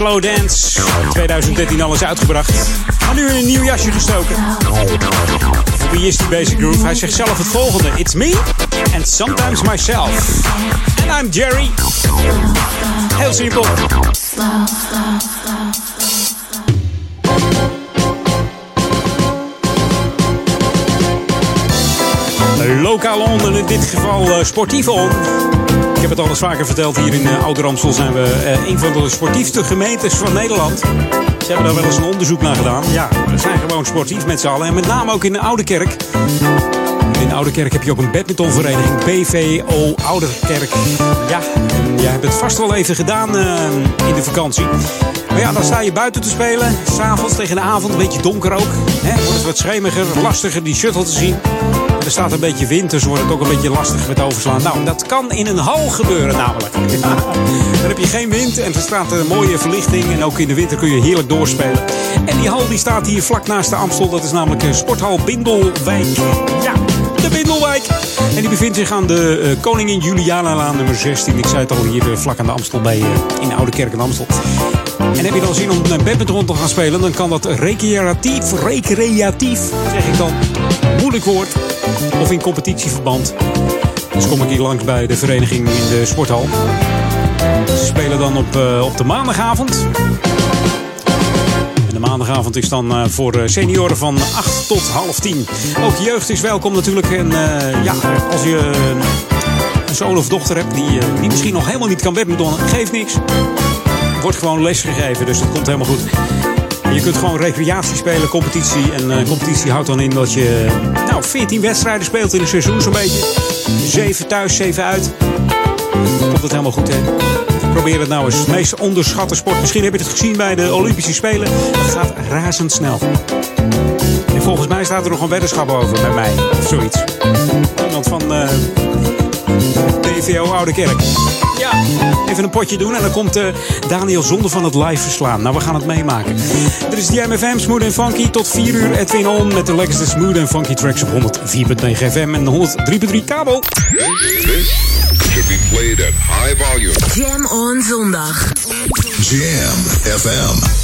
Slow Dance. 2013 alles uitgebracht. Maar nu in een nieuw jasje gestoken. Voor wie is die Basic Groove? Hij zegt zelf het volgende. It's me and sometimes myself. And I'm Jerry. Heel simpel. Lokaal on en in dit geval eh, sportief on. Ik heb het al eens vaker verteld. Hier in uh, Ouder Amstel zijn we eh, een van de sportiefste gemeentes van Nederland. Ze hebben daar wel eens een onderzoek naar gedaan. Ja, we zijn gewoon sportief met z'n allen. En met name ook in de Oude Kerk. In de Oude Kerk heb je ook een badmintonvereniging. BVO Ouderkerk. Ja, jij hebt het vast wel even gedaan eh, in de vakantie. Maar ja, dan sta je buiten te spelen. S'avonds tegen de avond, een beetje donker ook. Hè, wordt het wat schemiger, lastiger die shuttle te zien. Er staat een beetje wind, dus wordt het ook een beetje lastig met overslaan. Nou, dat kan in een hal gebeuren namelijk. Ja, dan heb je geen wind en er staat een mooie verlichting. En ook in de winter kun je heerlijk doorspelen. En die hal die staat hier vlak naast de Amstel. Dat is namelijk eh, Sporthal Bindelwijk. Ja, de Bindelwijk. En die bevindt zich aan de eh, Koningin Julianalaan nummer 16. Ik zei het al hier eh, vlak aan de Amstel bij, eh, in Oude Kerk en Amstel. En heb je dan zin om een badminton te gaan spelen, dan kan dat recreatief, recreatief, zeg ik dan, moeilijk woord, of in competitieverband. Dus kom ik hier langs bij de vereniging in de sporthal. Ze spelen dan op, eh, op de maandagavond. De maandagavond is dan eh, voor eh, senioren van 8 tot half 10. Ook jeugd is welkom natuurlijk. En ja, als je een zoon of dochter hebt die, die misschien nog helemaal niet kan badmintonnen, geeft niks. Wordt gewoon les gegeven, dus dat komt helemaal goed. Je kunt gewoon recreatie spelen, competitie. En eh, competitie houdt dan in dat je nou, 14 wedstrijden speelt in een seizoen zo'n beetje. 7 thuis, 7 uit. Komt het helemaal goed, hè? Probeer het nou eens. Het meest onderschatte sport. Misschien heb je het gezien bij de Olympische Spelen. Het gaat razendsnel. En volgens mij staat er nog een weddenschap over met mij. Of zoiets. Iemand van eh BVO Oude Kerk. Ja, even een potje doen en dan komt eh, Daniel Zonder van het live verslaan. Nou, we gaan het meemaken. Dit is de MFM Smooth and Funky tot 4 uur. Edwin On met de lekkerste Smooth and Funky tracks op 104.9 FM en 103.3 kabel. This should be played at high volume. Jam on zondag. Jam FM.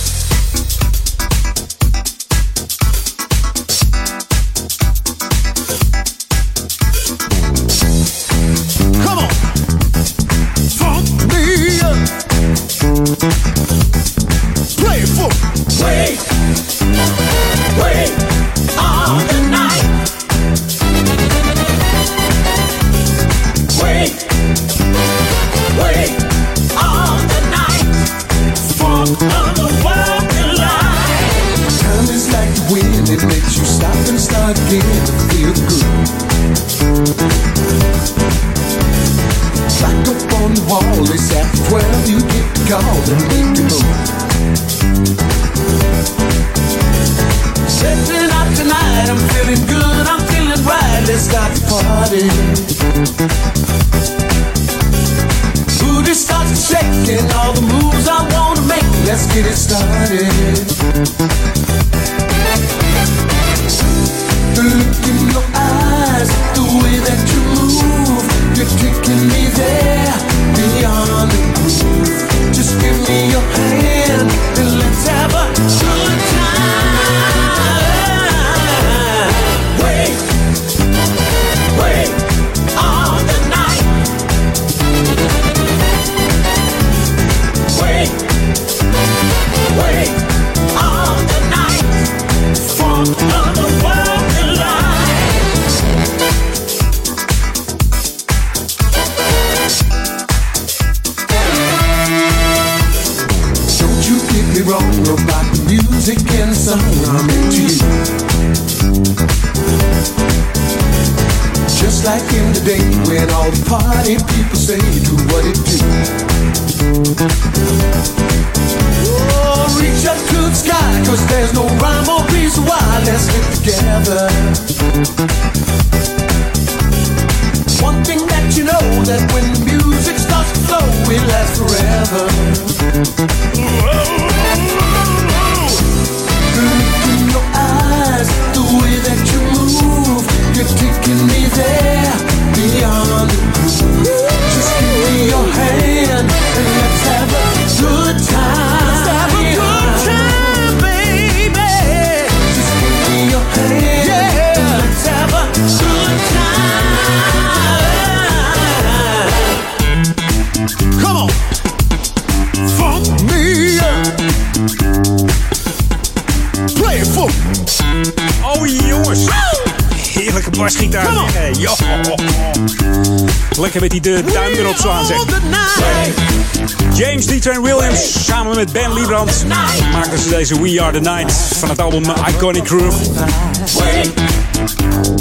Deze We Are The Night van het album Iconic Crew.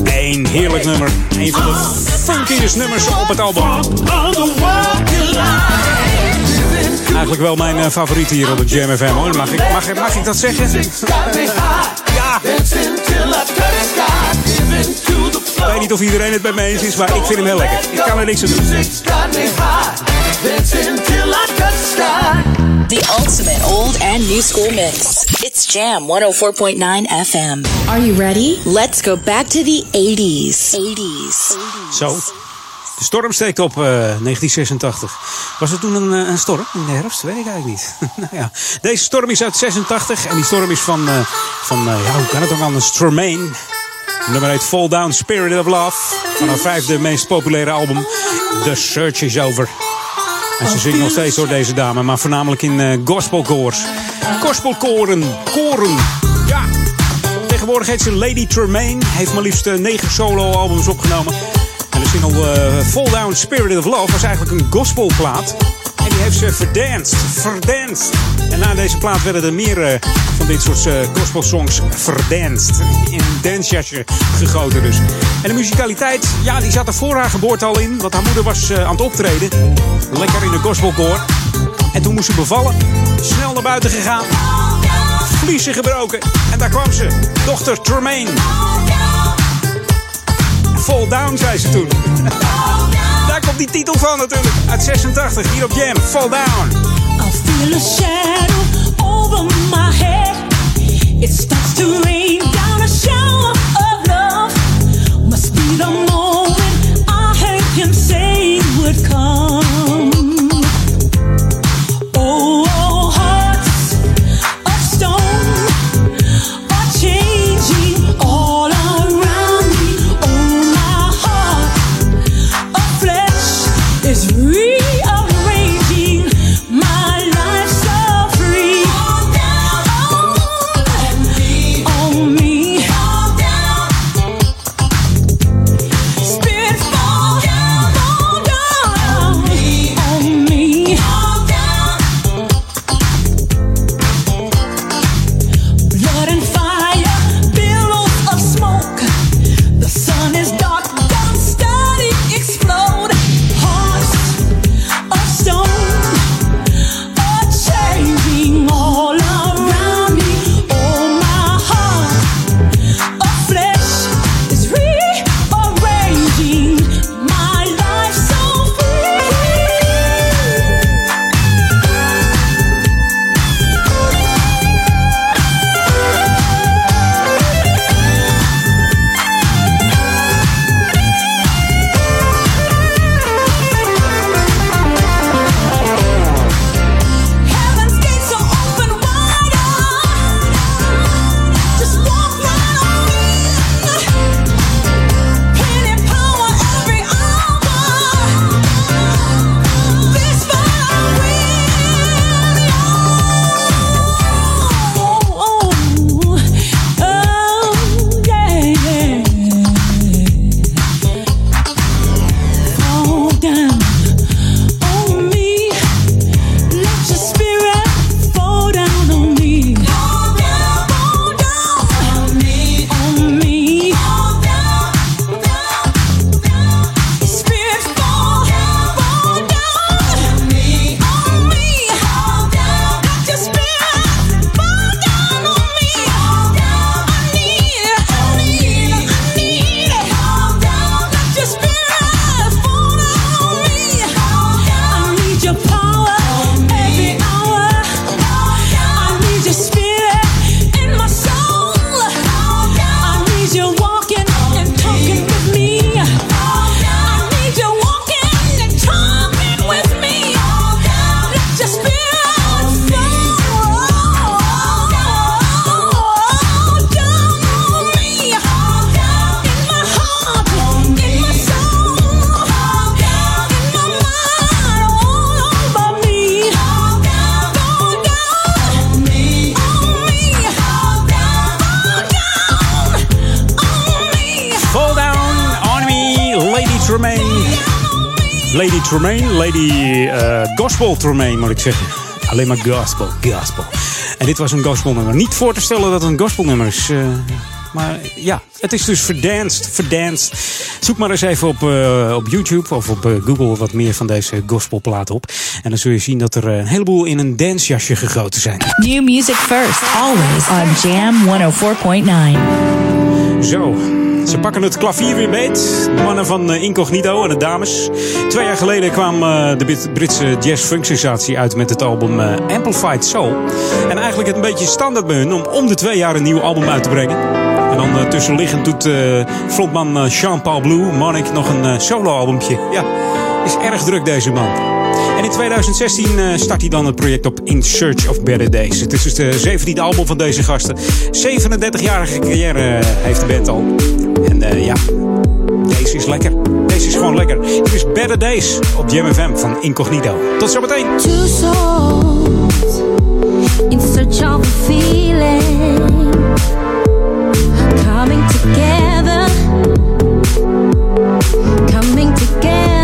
Een heerlijk nummer. Een van de funkiest nummers op het album. Eigenlijk wel mijn eh, favoriet hier op het Jam FM hoor. Mag ik, mag, mag ik dat zeggen? Ja. Ik weet niet of iedereen het met me eens is, maar ik vind hem heel lekker. Ik kan er niks aan doen. New school mix. It's Jam 104.9 FM. Are you ready? Let's go back to the 80s. 80s. Zo. De storm steekt op eh, 1986. Was het toen een, eh, een storm in de herfst? Weet ik eigenlijk niet. nou ja. Deze storm is uit 86 en die storm is van, eh, van eh, ja, hoe kan het ook anders? Tremaine. Nummer heet Fall Down Spirit of Love. Van haar vijfde meest populaire album. The Search is Over. En ze zingt nog steeds door deze dame, maar voornamelijk in eh gospelkoors. Gospelkoren, koren. Ja. Tegenwoordig heet ze Lady Tremaine. Heeft maar liefst eh, negen solo-albums opgenomen. En de single eh, Fall Down Spirit of Love was eigenlijk een gospelplaat. En die heeft ze verdanced, verdanced. En na deze plaat werden er meer eh, van dit soort eh, gospelsongs verdanced. In een dancejasje gegoten dus. En de muzikaliteit, ja, die zat er voor haar geboorte al in. Want haar moeder was eh, aan het optreden. Lekker in de gospelkoor. En toen moest ze bevallen. Snel naar buiten gegaan. Vliezen gebroken. En daar kwam ze. Dochter Tremaine. Fall Down, zei ze toen. Daar komt die titel van natuurlijk. Uit 86, hier op Jam. Fall Down. feel a shadow over my head. It starts to rain down a shower of love. Must be the moment I heard him say would come. Tremaine. Lady eh, Gospel Tremaine, moet ik zeggen. Alleen maar gospel, gospel. En dit was een gospelnummer. Niet voor te stellen dat het een gospelnummer is. eh, maar ja, het is dus verdanced, verdanced. Zoek maar eens even op, eh, op YouTube of op Google wat meer van deze gospelplaat op. En dan zul je zien dat er een heleboel in een dancejasje gegoten zijn. New music first, always on Jam 104.9. Zo, ze pakken het klavier weer beet. De mannen van eh, Incognito en de dames. Twee jaar geleden kwam eh, de Brit- Britse jazz-funk-sensatie uit met het album eh, Amplified Soul. En eigenlijk het een beetje standaard bij hun om om de twee jaar een nieuw album uit te brengen. En dan tussenliggend doet frontman Jean-Paul Blue, Monic, nog een solo-albumtje. Ja, is erg druk deze man. En in 2016 eh, start hij dan het project op In Search of Better Days. Het is dus de 17e album van deze gasten. 37-jarige carrière eh, heeft de band al. En eh, ja, deze is lekker. Deze is gewoon lekker. Dit is Better Days op Jam FM van Incognito. Tot zometeen. Two in search of a feeling coming together, coming together.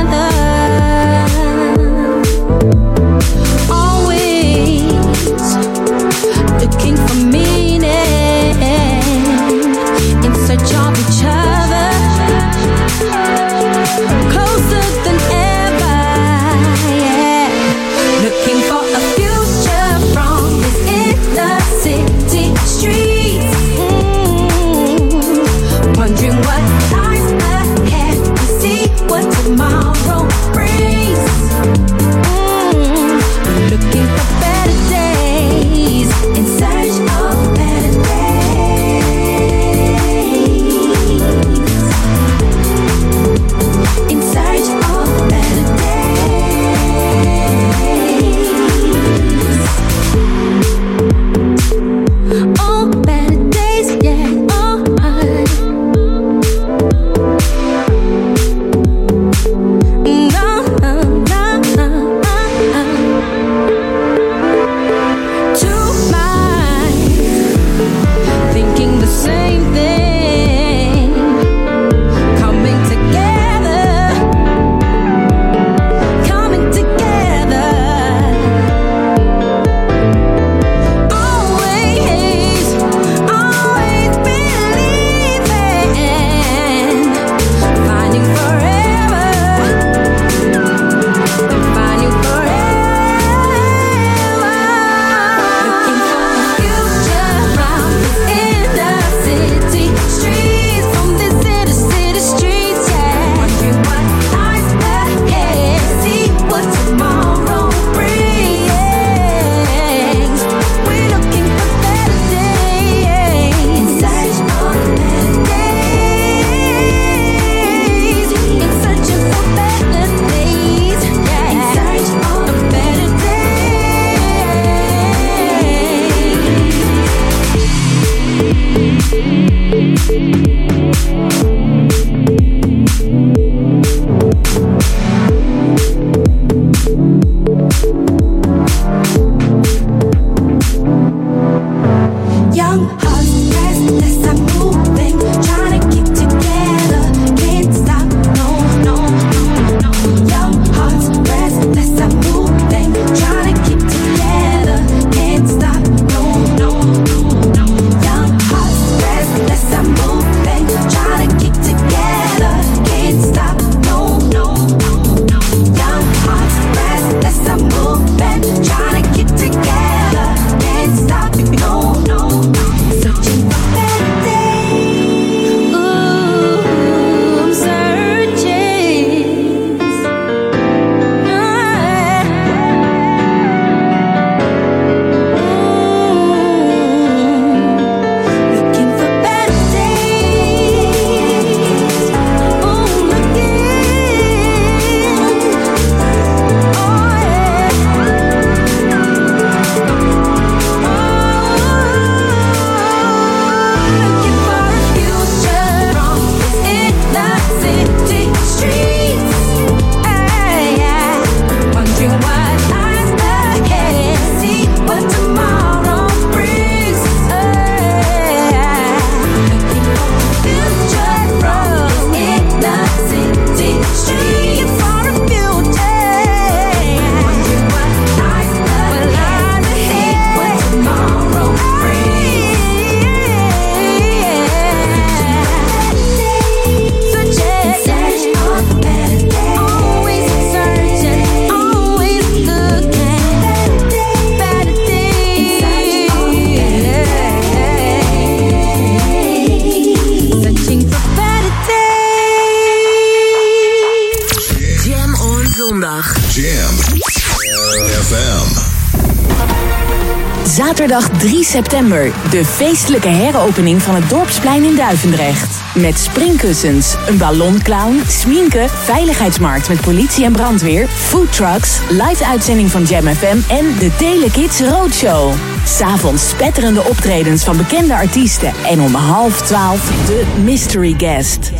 September, de feestelijke heropening van het Dorpsplein in Duivendrecht. Met springkussens, een ballonclown, sminken, veiligheidsmarkt met politie en brandweer, foodtrucks, live uitzending van Jam FM en de Telekids Roadshow. S'avonds spetterende optredens van bekende artiesten en om half twaalf de mystery guest.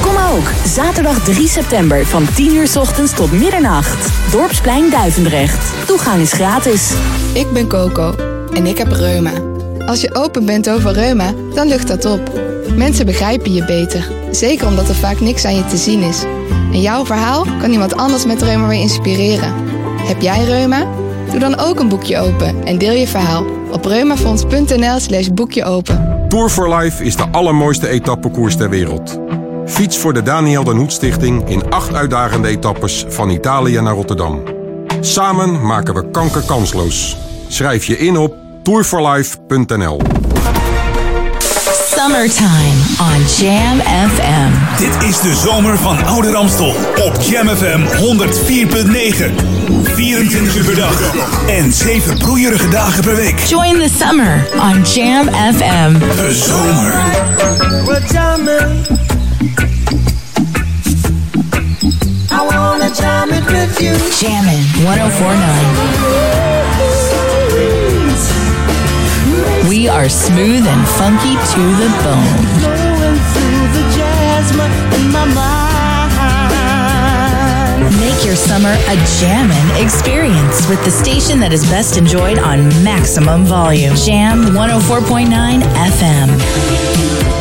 Kom ook, zaterdag 3 september van 10 uur 's ochtends tot middernacht. Dorpsplein Duivendrecht. Toegang is gratis. Ik ben Coco en ik heb reuma. Als je open bent over reuma, dan lucht dat op. Mensen begrijpen je beter, zeker omdat er vaak niks aan je te zien is. En jouw verhaal kan iemand anders met reuma weer inspireren. Heb jij reuma? Doe dan ook een boekje open en deel je verhaal op reumafonds.nl slash boekje open. Tour for Life is de allermooiste etappekoers ter wereld. Fiets voor de Daniel Den Hoed Stichting in acht uitdagende etappes van Italië naar Rotterdam. Samen maken we kanker kansloos. Schrijf je in op tourforlife.nl. Summertime on Jam FM. Dit is de zomer van Oude Ramstel op Jam FM 104.9. 24 uur per dag en 7 broeierige dagen per week. Join the summer on Jam FM. De zomer. Jamming. I wanna jam it with you. Jammin' 1049. We are smooth and funky to the bone. Flowing through the jasmine in my mind. Make your summer a jammin' experience with the station that is best enjoyed on maximum volume. Jam 104.9 FM.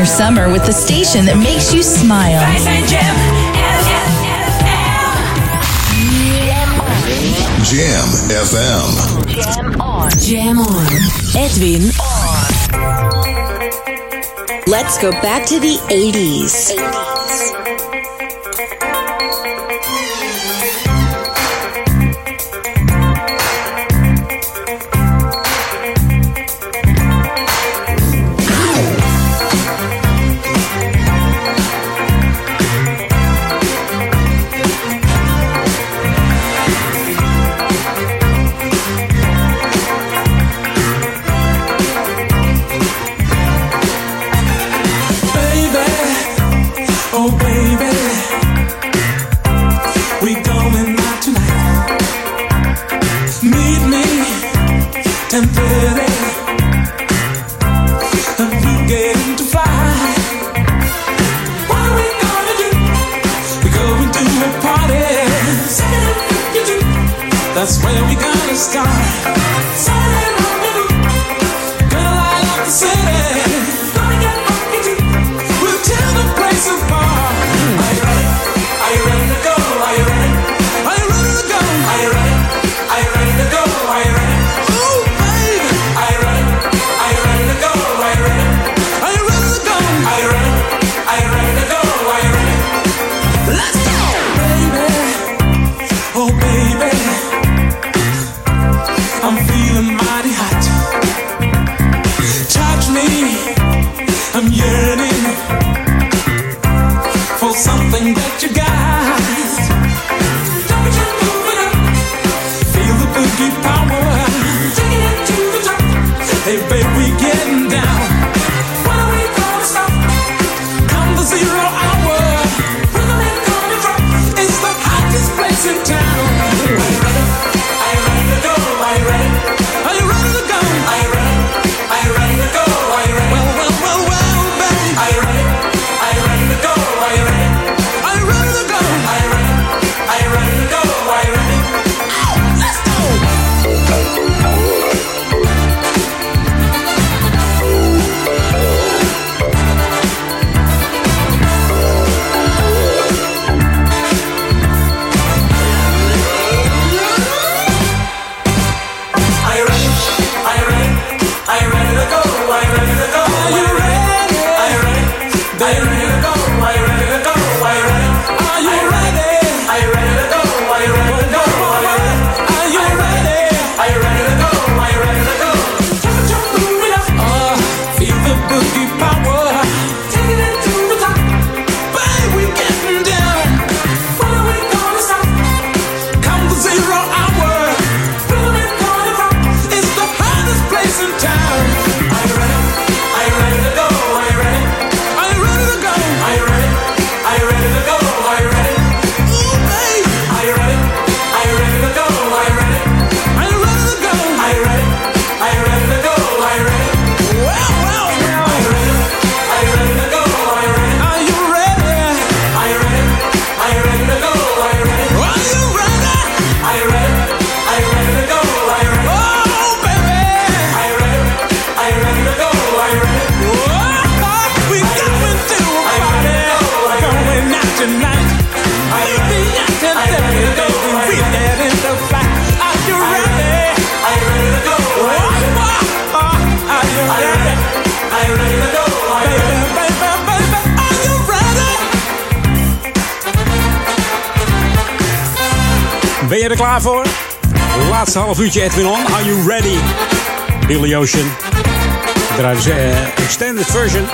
your summer with the station that makes you smile. Jam FM. Jam on. Jam on. Edwin on. Let's go back to the 80s. 80s. Ben je er klaar voor? Laatste half uurtje Edwin On. Are you ready? Billy Ocean. Draaien ze eh, extended version.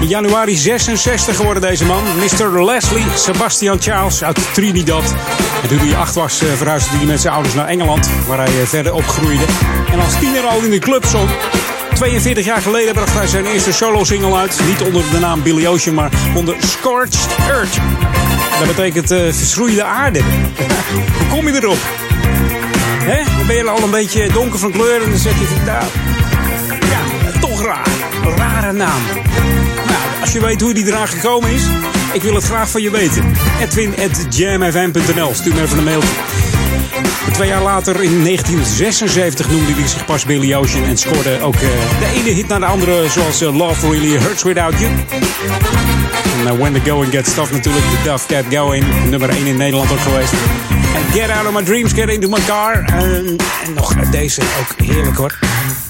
In januari 66 geworden deze man. Mr. Leslie Sebastian Charles uit Trinidad. En toen hij acht was, eh, verhuisde hij met zijn ouders naar Engeland. Waar hij eh, verder opgroeide. En als tiener al in de club zong. 42 jaar geleden bracht hij zijn eerste solo-single uit. Niet onder de naam Billy Ocean, maar onder Scorched Earth. Dat betekent eh verschroeide aarde. Hoe kom je erop? Hè? Ben je al een beetje donker van kleur en dan zeg je van nou, ja, toch raar. Rare naam. Nou, als je weet hoe die eraan gekomen is, ik wil het graag van je weten. Edwin.jamfm.nl, stuur me even een mailtje. Twee jaar later, in 1976, noemde hij zich pas Billy Ocean en scoorde ook eh, de ene hit naar de andere, zoals eh, Love Really Hurts Without You. En eh, When the Going Gets Tough natuurlijk, The Duff Get Going, nummer 1 in Nederland ook geweest. En Get Out of My Dreams, Get Into My Car. En, en nog deze, ook heerlijk hoor.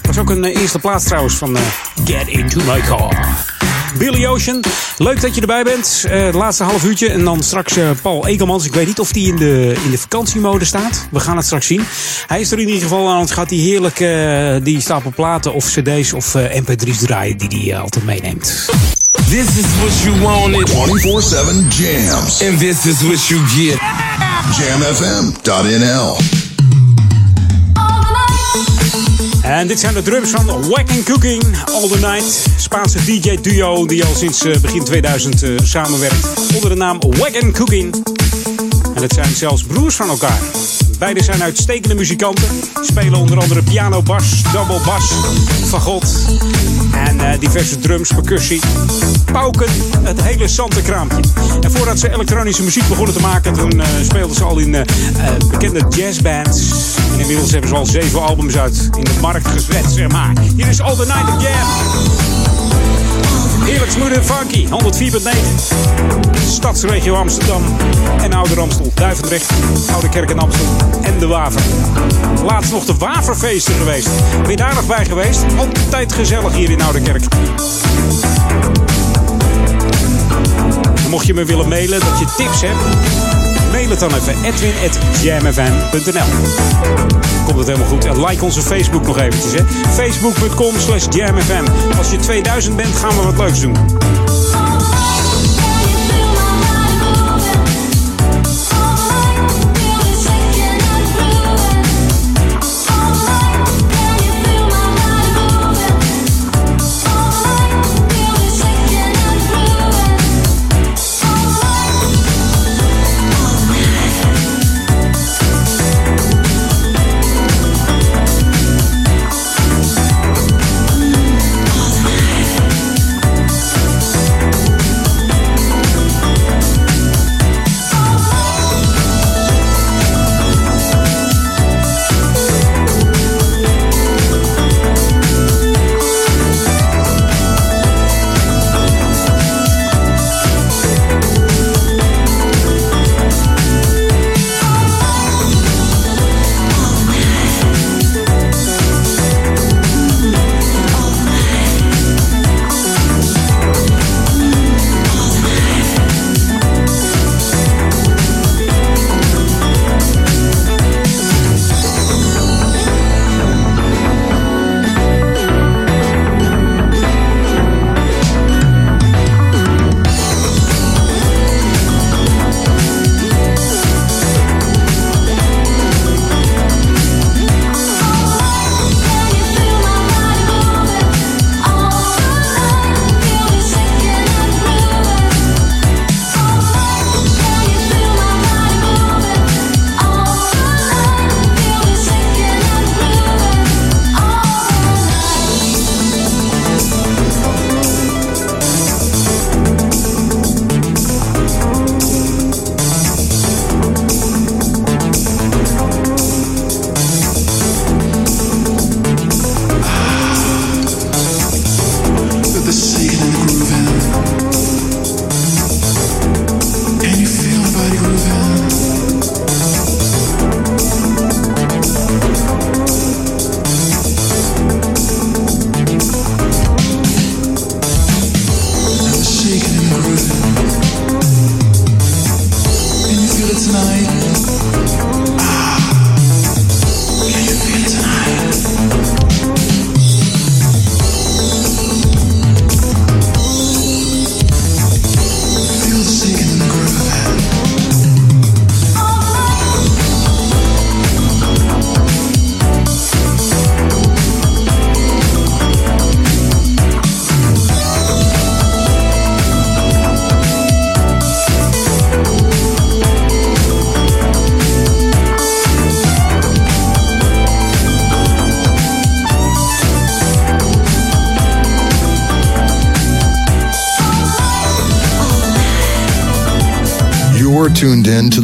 Was ook een eerste plaats trouwens van Get Into My Car. Billy Ocean, leuk dat je erbij bent. Eh, het laatste half uurtje. En dan straks eh, Paul Ekelmans. Ik weet niet of die in de, in de vakantiemode staat. We gaan het straks zien. Hij is er in ieder geval aan het gaat hij heerlijk eh, die stapel platen of cd's of eh, mp3's draaien die hij altijd meeneemt. This is what you wanted. 24-7 jams. And this is what you get. Jamfm.nl En dit zijn de drums van and Cooking All the Night. Spaanse DJ-duo die al sinds eh, begin 2000 eh, samenwerkt onder de naam and Cooking. En het zijn zelfs broers van elkaar. Beiden zijn uitstekende muzikanten. Spelen onder andere piano, bas, double bas, fagot en eh, diverse drums, percussie, pauken, het hele zante kraampje. En voordat ze elektronische muziek begonnen te maken, toen eh, speelden ze al in eh, bekende jazzbands. En inmiddels hebben ze al zeven albums uit in de markt gezet, zeg maar. Hier is All the Night of En funky, 104.9. Stadsregio Amsterdam en Ouder Amstel, Duivendrecht, Oude Kerk en Amstel en de Waver. Laatst nog de Waverfeesten geweest. Ben je daar nog bij geweest? Altijd gezellig hier in Oude Kerk. Mocht je me willen mailen dat je tips hebt, mail het dan even edwin.jamfm.nl Komt het helemaal goed. En like onze Facebook nog eventjes. Facebook.com slash jamfm. Als je 2000 bent, gaan we wat leuks doen.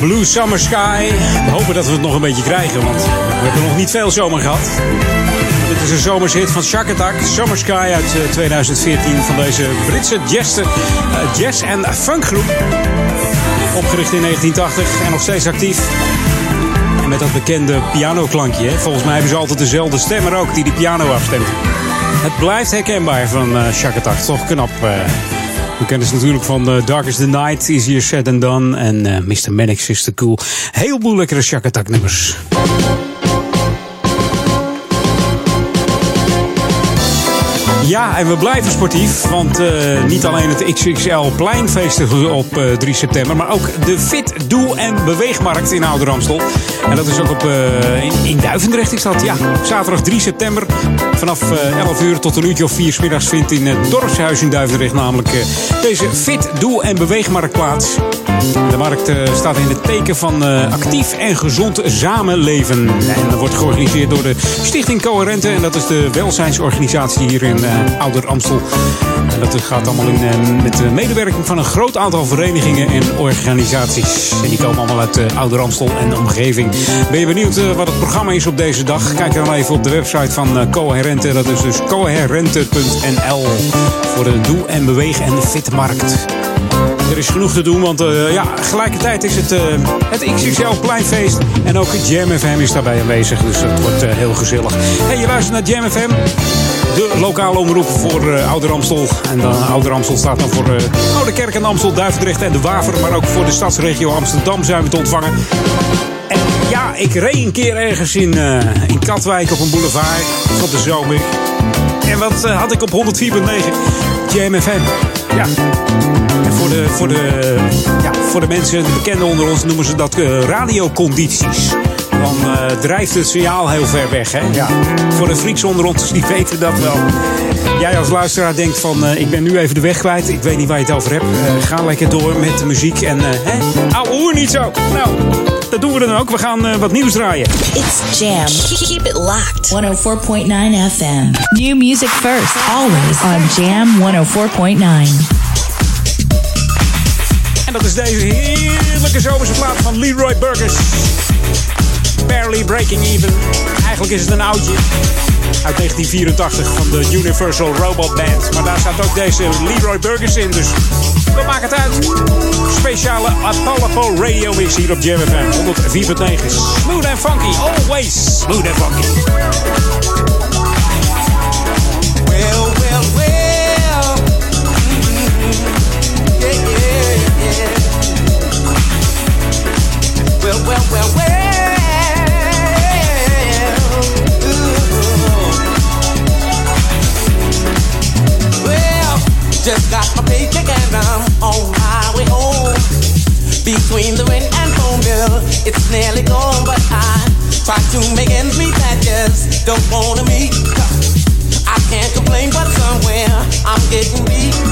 Blue Summer Sky. We hopen dat we het nog een beetje krijgen, want we hebben nog niet veel zomer gehad. Dit is een zomershit van Shark Attack, Summer Sky uit eh, 2014 van deze Britse jazz, eh, jazz- en funkgroep. Opgericht in 1980 en nog steeds actief. En met dat bekende pianoklankje. Volgens mij hebben ze altijd dezelfde stemmer ook die die piano afstemt. Het blijft herkenbaar van eh Shark. Toch knap. eh. We kennen ze natuurlijk van eh, Dark is the Night, Easier Said than Done en eh, Mr. Mannix is the Cool. Heel boel lekkere nummers. Ja, en we blijven sportief. Want eh, niet alleen het XXL Pleinfeest op eh, 3 september. Maar ook de Fit, Doe en Beweegmarkt in Ouder Amstel. En dat is ook op, eh, in, Duivendrecht is dat. Ja, zaterdag 3 september. Vanaf eh, 11 uur tot een uurtje of 4 's middags vindt in het dorpshuis in Duivendrecht namelijk eh, deze Fit, Doe en Beweegmarkt plaats. De markt eh, staat in het teken van eh, actief en gezond samenleven. En dat wordt georganiseerd door de Stichting Coherente. En dat is de welzijnsorganisatie hier in eh, Ouder Amstel. En dat gaat allemaal in, eh, met de medewerking van een groot aantal verenigingen en organisaties. En die komen allemaal uit eh, Ouder Amstel en de omgeving. Ben je benieuwd eh, wat het programma is op deze dag? Kijk dan even op de website van Coherente. Dat is dus coherente.nl voor de Doe en Bewegen en de Fitmarkt. Er is genoeg te doen, want eh, ja, gelijkertijd is het, eh, het XXL Pleinfeest. En ook Jam FM is daarbij aanwezig, dus het wordt heel gezellig. Hey, je luistert naar Jam FM. De lokale omroep voor eh Ouder Amstel. En dan Ouder staat dan voor eh Oude Kerk en Amstel, Duivendrecht en de Waver. Maar ook voor de stadsregio Amsterdam zijn we te ontvangen. En ja, ik reed een keer ergens in, eh, in Katwijk op een boulevard van de zomer. En wat had ik op 104.9? Jam FM. Ja. En voor de, voor, de, ja, voor de mensen, de bekenden onder ons, noemen ze dat radiocondities. Dan eh, drijft het signaal heel ver weg. Hè? Ja. Voor de freaks onder ons, die weten dat wel. Jij als luisteraar denkt van, eh, ik ben nu even de weg kwijt. Ik weet niet waar je het over hebt. Eh, ga lekker door met de muziek. En, eh hè? Ouwe hoer niet zo. Nou, dat doen we dan ook. We gaan eh, wat nieuws draaien. It's Jam. Keep it locked. 104.9 FM. New music first, always on Jam 104.9. En dat is deze heerlijke zomerse plaat van Leroy Burgers. Barely Breaking Even. Eigenlijk is het een oudje. Uit 1984 van de Universal Robot Band. Maar daar staat ook deze Leroy Burgers in. Dus wat maakt het uit? Speciale Apollo Radio Mix hier op Jam FM 104.9. Smooth and funky. Always smooth and funky. Well, well, well. Yeah, yeah, yeah. Well, well, well, well. Just got my paycheck and I'm on my way home. Between the rent and phone bill, it's nearly gone, but I try to make ends meet. I just don't wanna meet. I can't complain, but somewhere I'm getting weak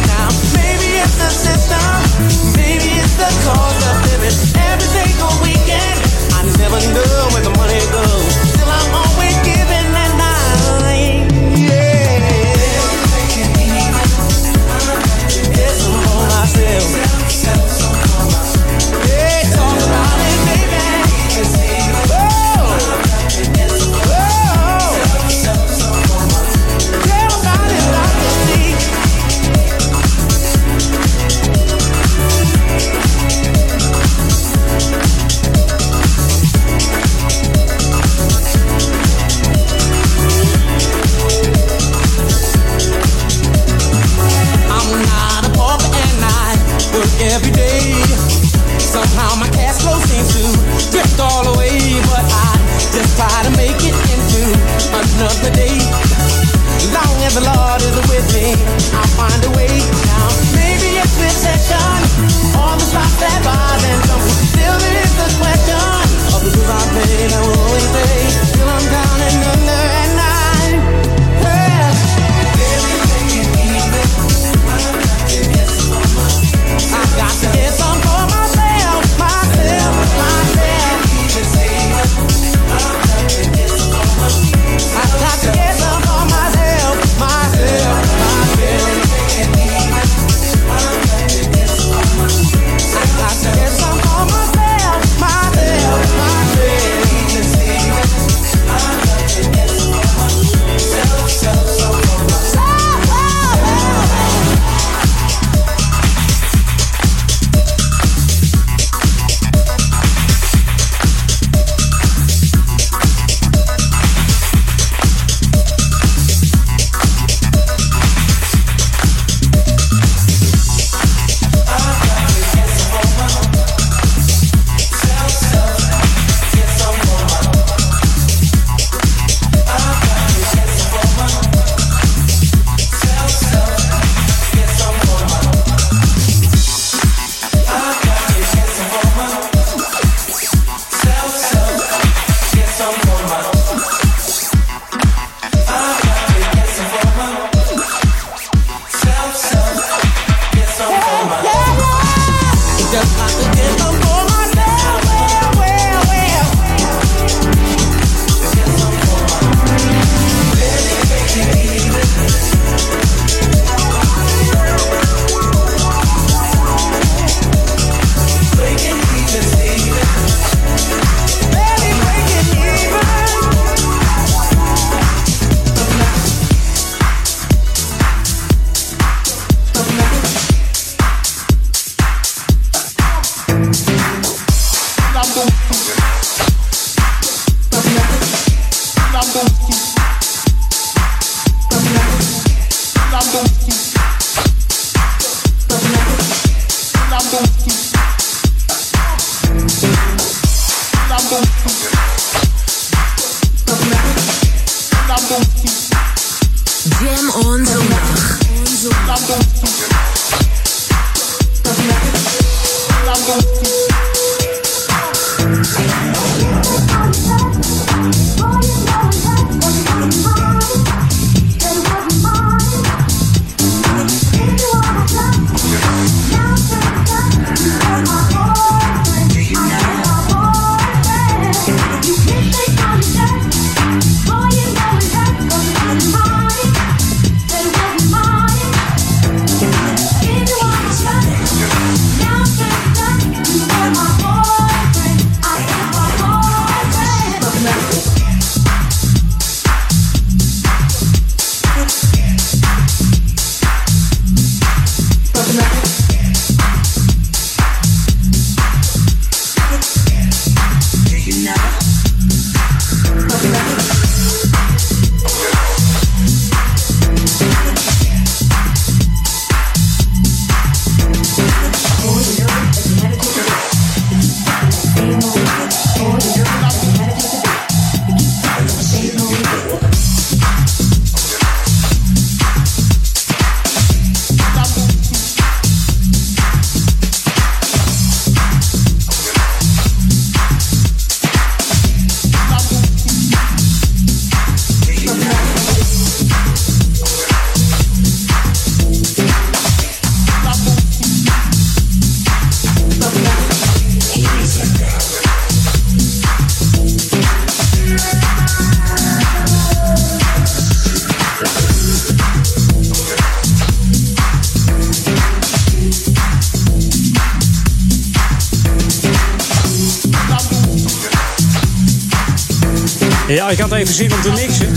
even zin om te mixen.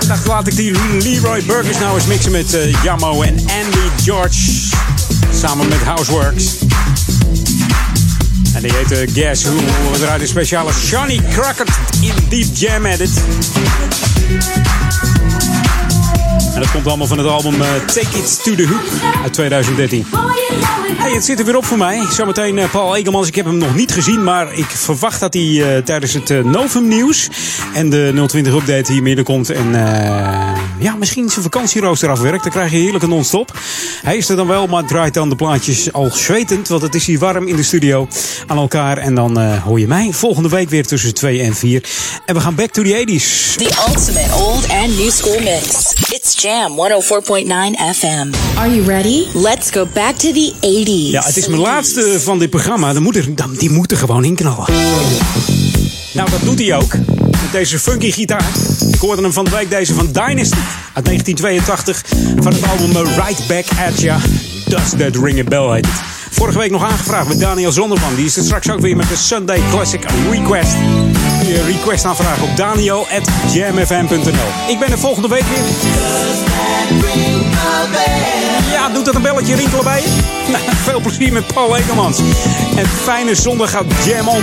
Ik dacht, laat ik die Leroy Burgers nou eens mixen met eh, Jammo en Andy George. Samen met Houseworks. En die heet eh, Guess Who. We draaien een speciale Johnny Crockett in Deep Jam Edit. En dat komt allemaal van het album eh, Take It To The Hoop uit 2013. Hey, het zit er weer op voor mij. Zometeen eh, Paul Egelmans. Ik heb hem nog niet gezien, maar ik verwacht dat hij tijdens het Novum nieuws en de 020 update hier binnenkomt. En eh, ja, misschien zijn vakantierooster afwerkt. Dan krijg je heerlijke non-stop. Hij is er dan wel, maar draait dan de plaatjes al zwetend. Want het is hier warm in de studio aan elkaar. En dan eh, hoor je mij volgende week weer tussen 2 en 4. En we gaan back to the 80s. The ultimate old and new school mix. It's Jam 104.9 FM. Are you ready? Let's go back to the 80s. Ja, het is mijn laatste van dit programma. Dan moet er, dan, die moet er gewoon inknallen. Nou, dat doet hij ook. Met deze funky gitaar. Ik hoorde hem van de week deze van Dynasty. Uit 1982. Van het album eh, Right Back At Ya. Does That Ring A Bell heet het. Vorige week nog aangevraagd met Daniel Zonderman. Die is er straks ook weer met de Sunday Classic Request. Je request aanvragen op daniel.jamfm.nl Ik ben er volgende week weer. Ja, doet dat een belletje rinkelen bij je? Veel plezier met Paul Ekelmans. En fijne zondag gaat Jam. Hoi!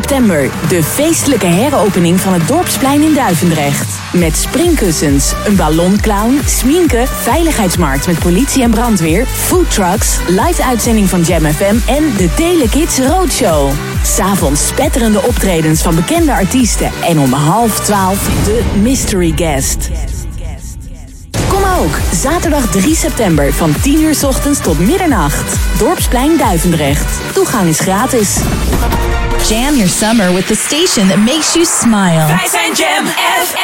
september, de feestelijke heropening van het Dorpsplein in Duivendrecht. Met springkussens, een ballonclown, sminken, veiligheidsmarkt met politie en brandweer, foodtrucks, live uitzending van Jam FM en de Telekids Roadshow. S'avonds spetterende optredens van bekende artiesten en om half twaalf de Mystery Guest. Kom ook, zaterdag 3 september van 10 uur ochtends tot middernacht. Dorpsplein Duivendrecht. Toegang is gratis. Jam your summer with the station that makes you smile. Wij zijn Jam FM.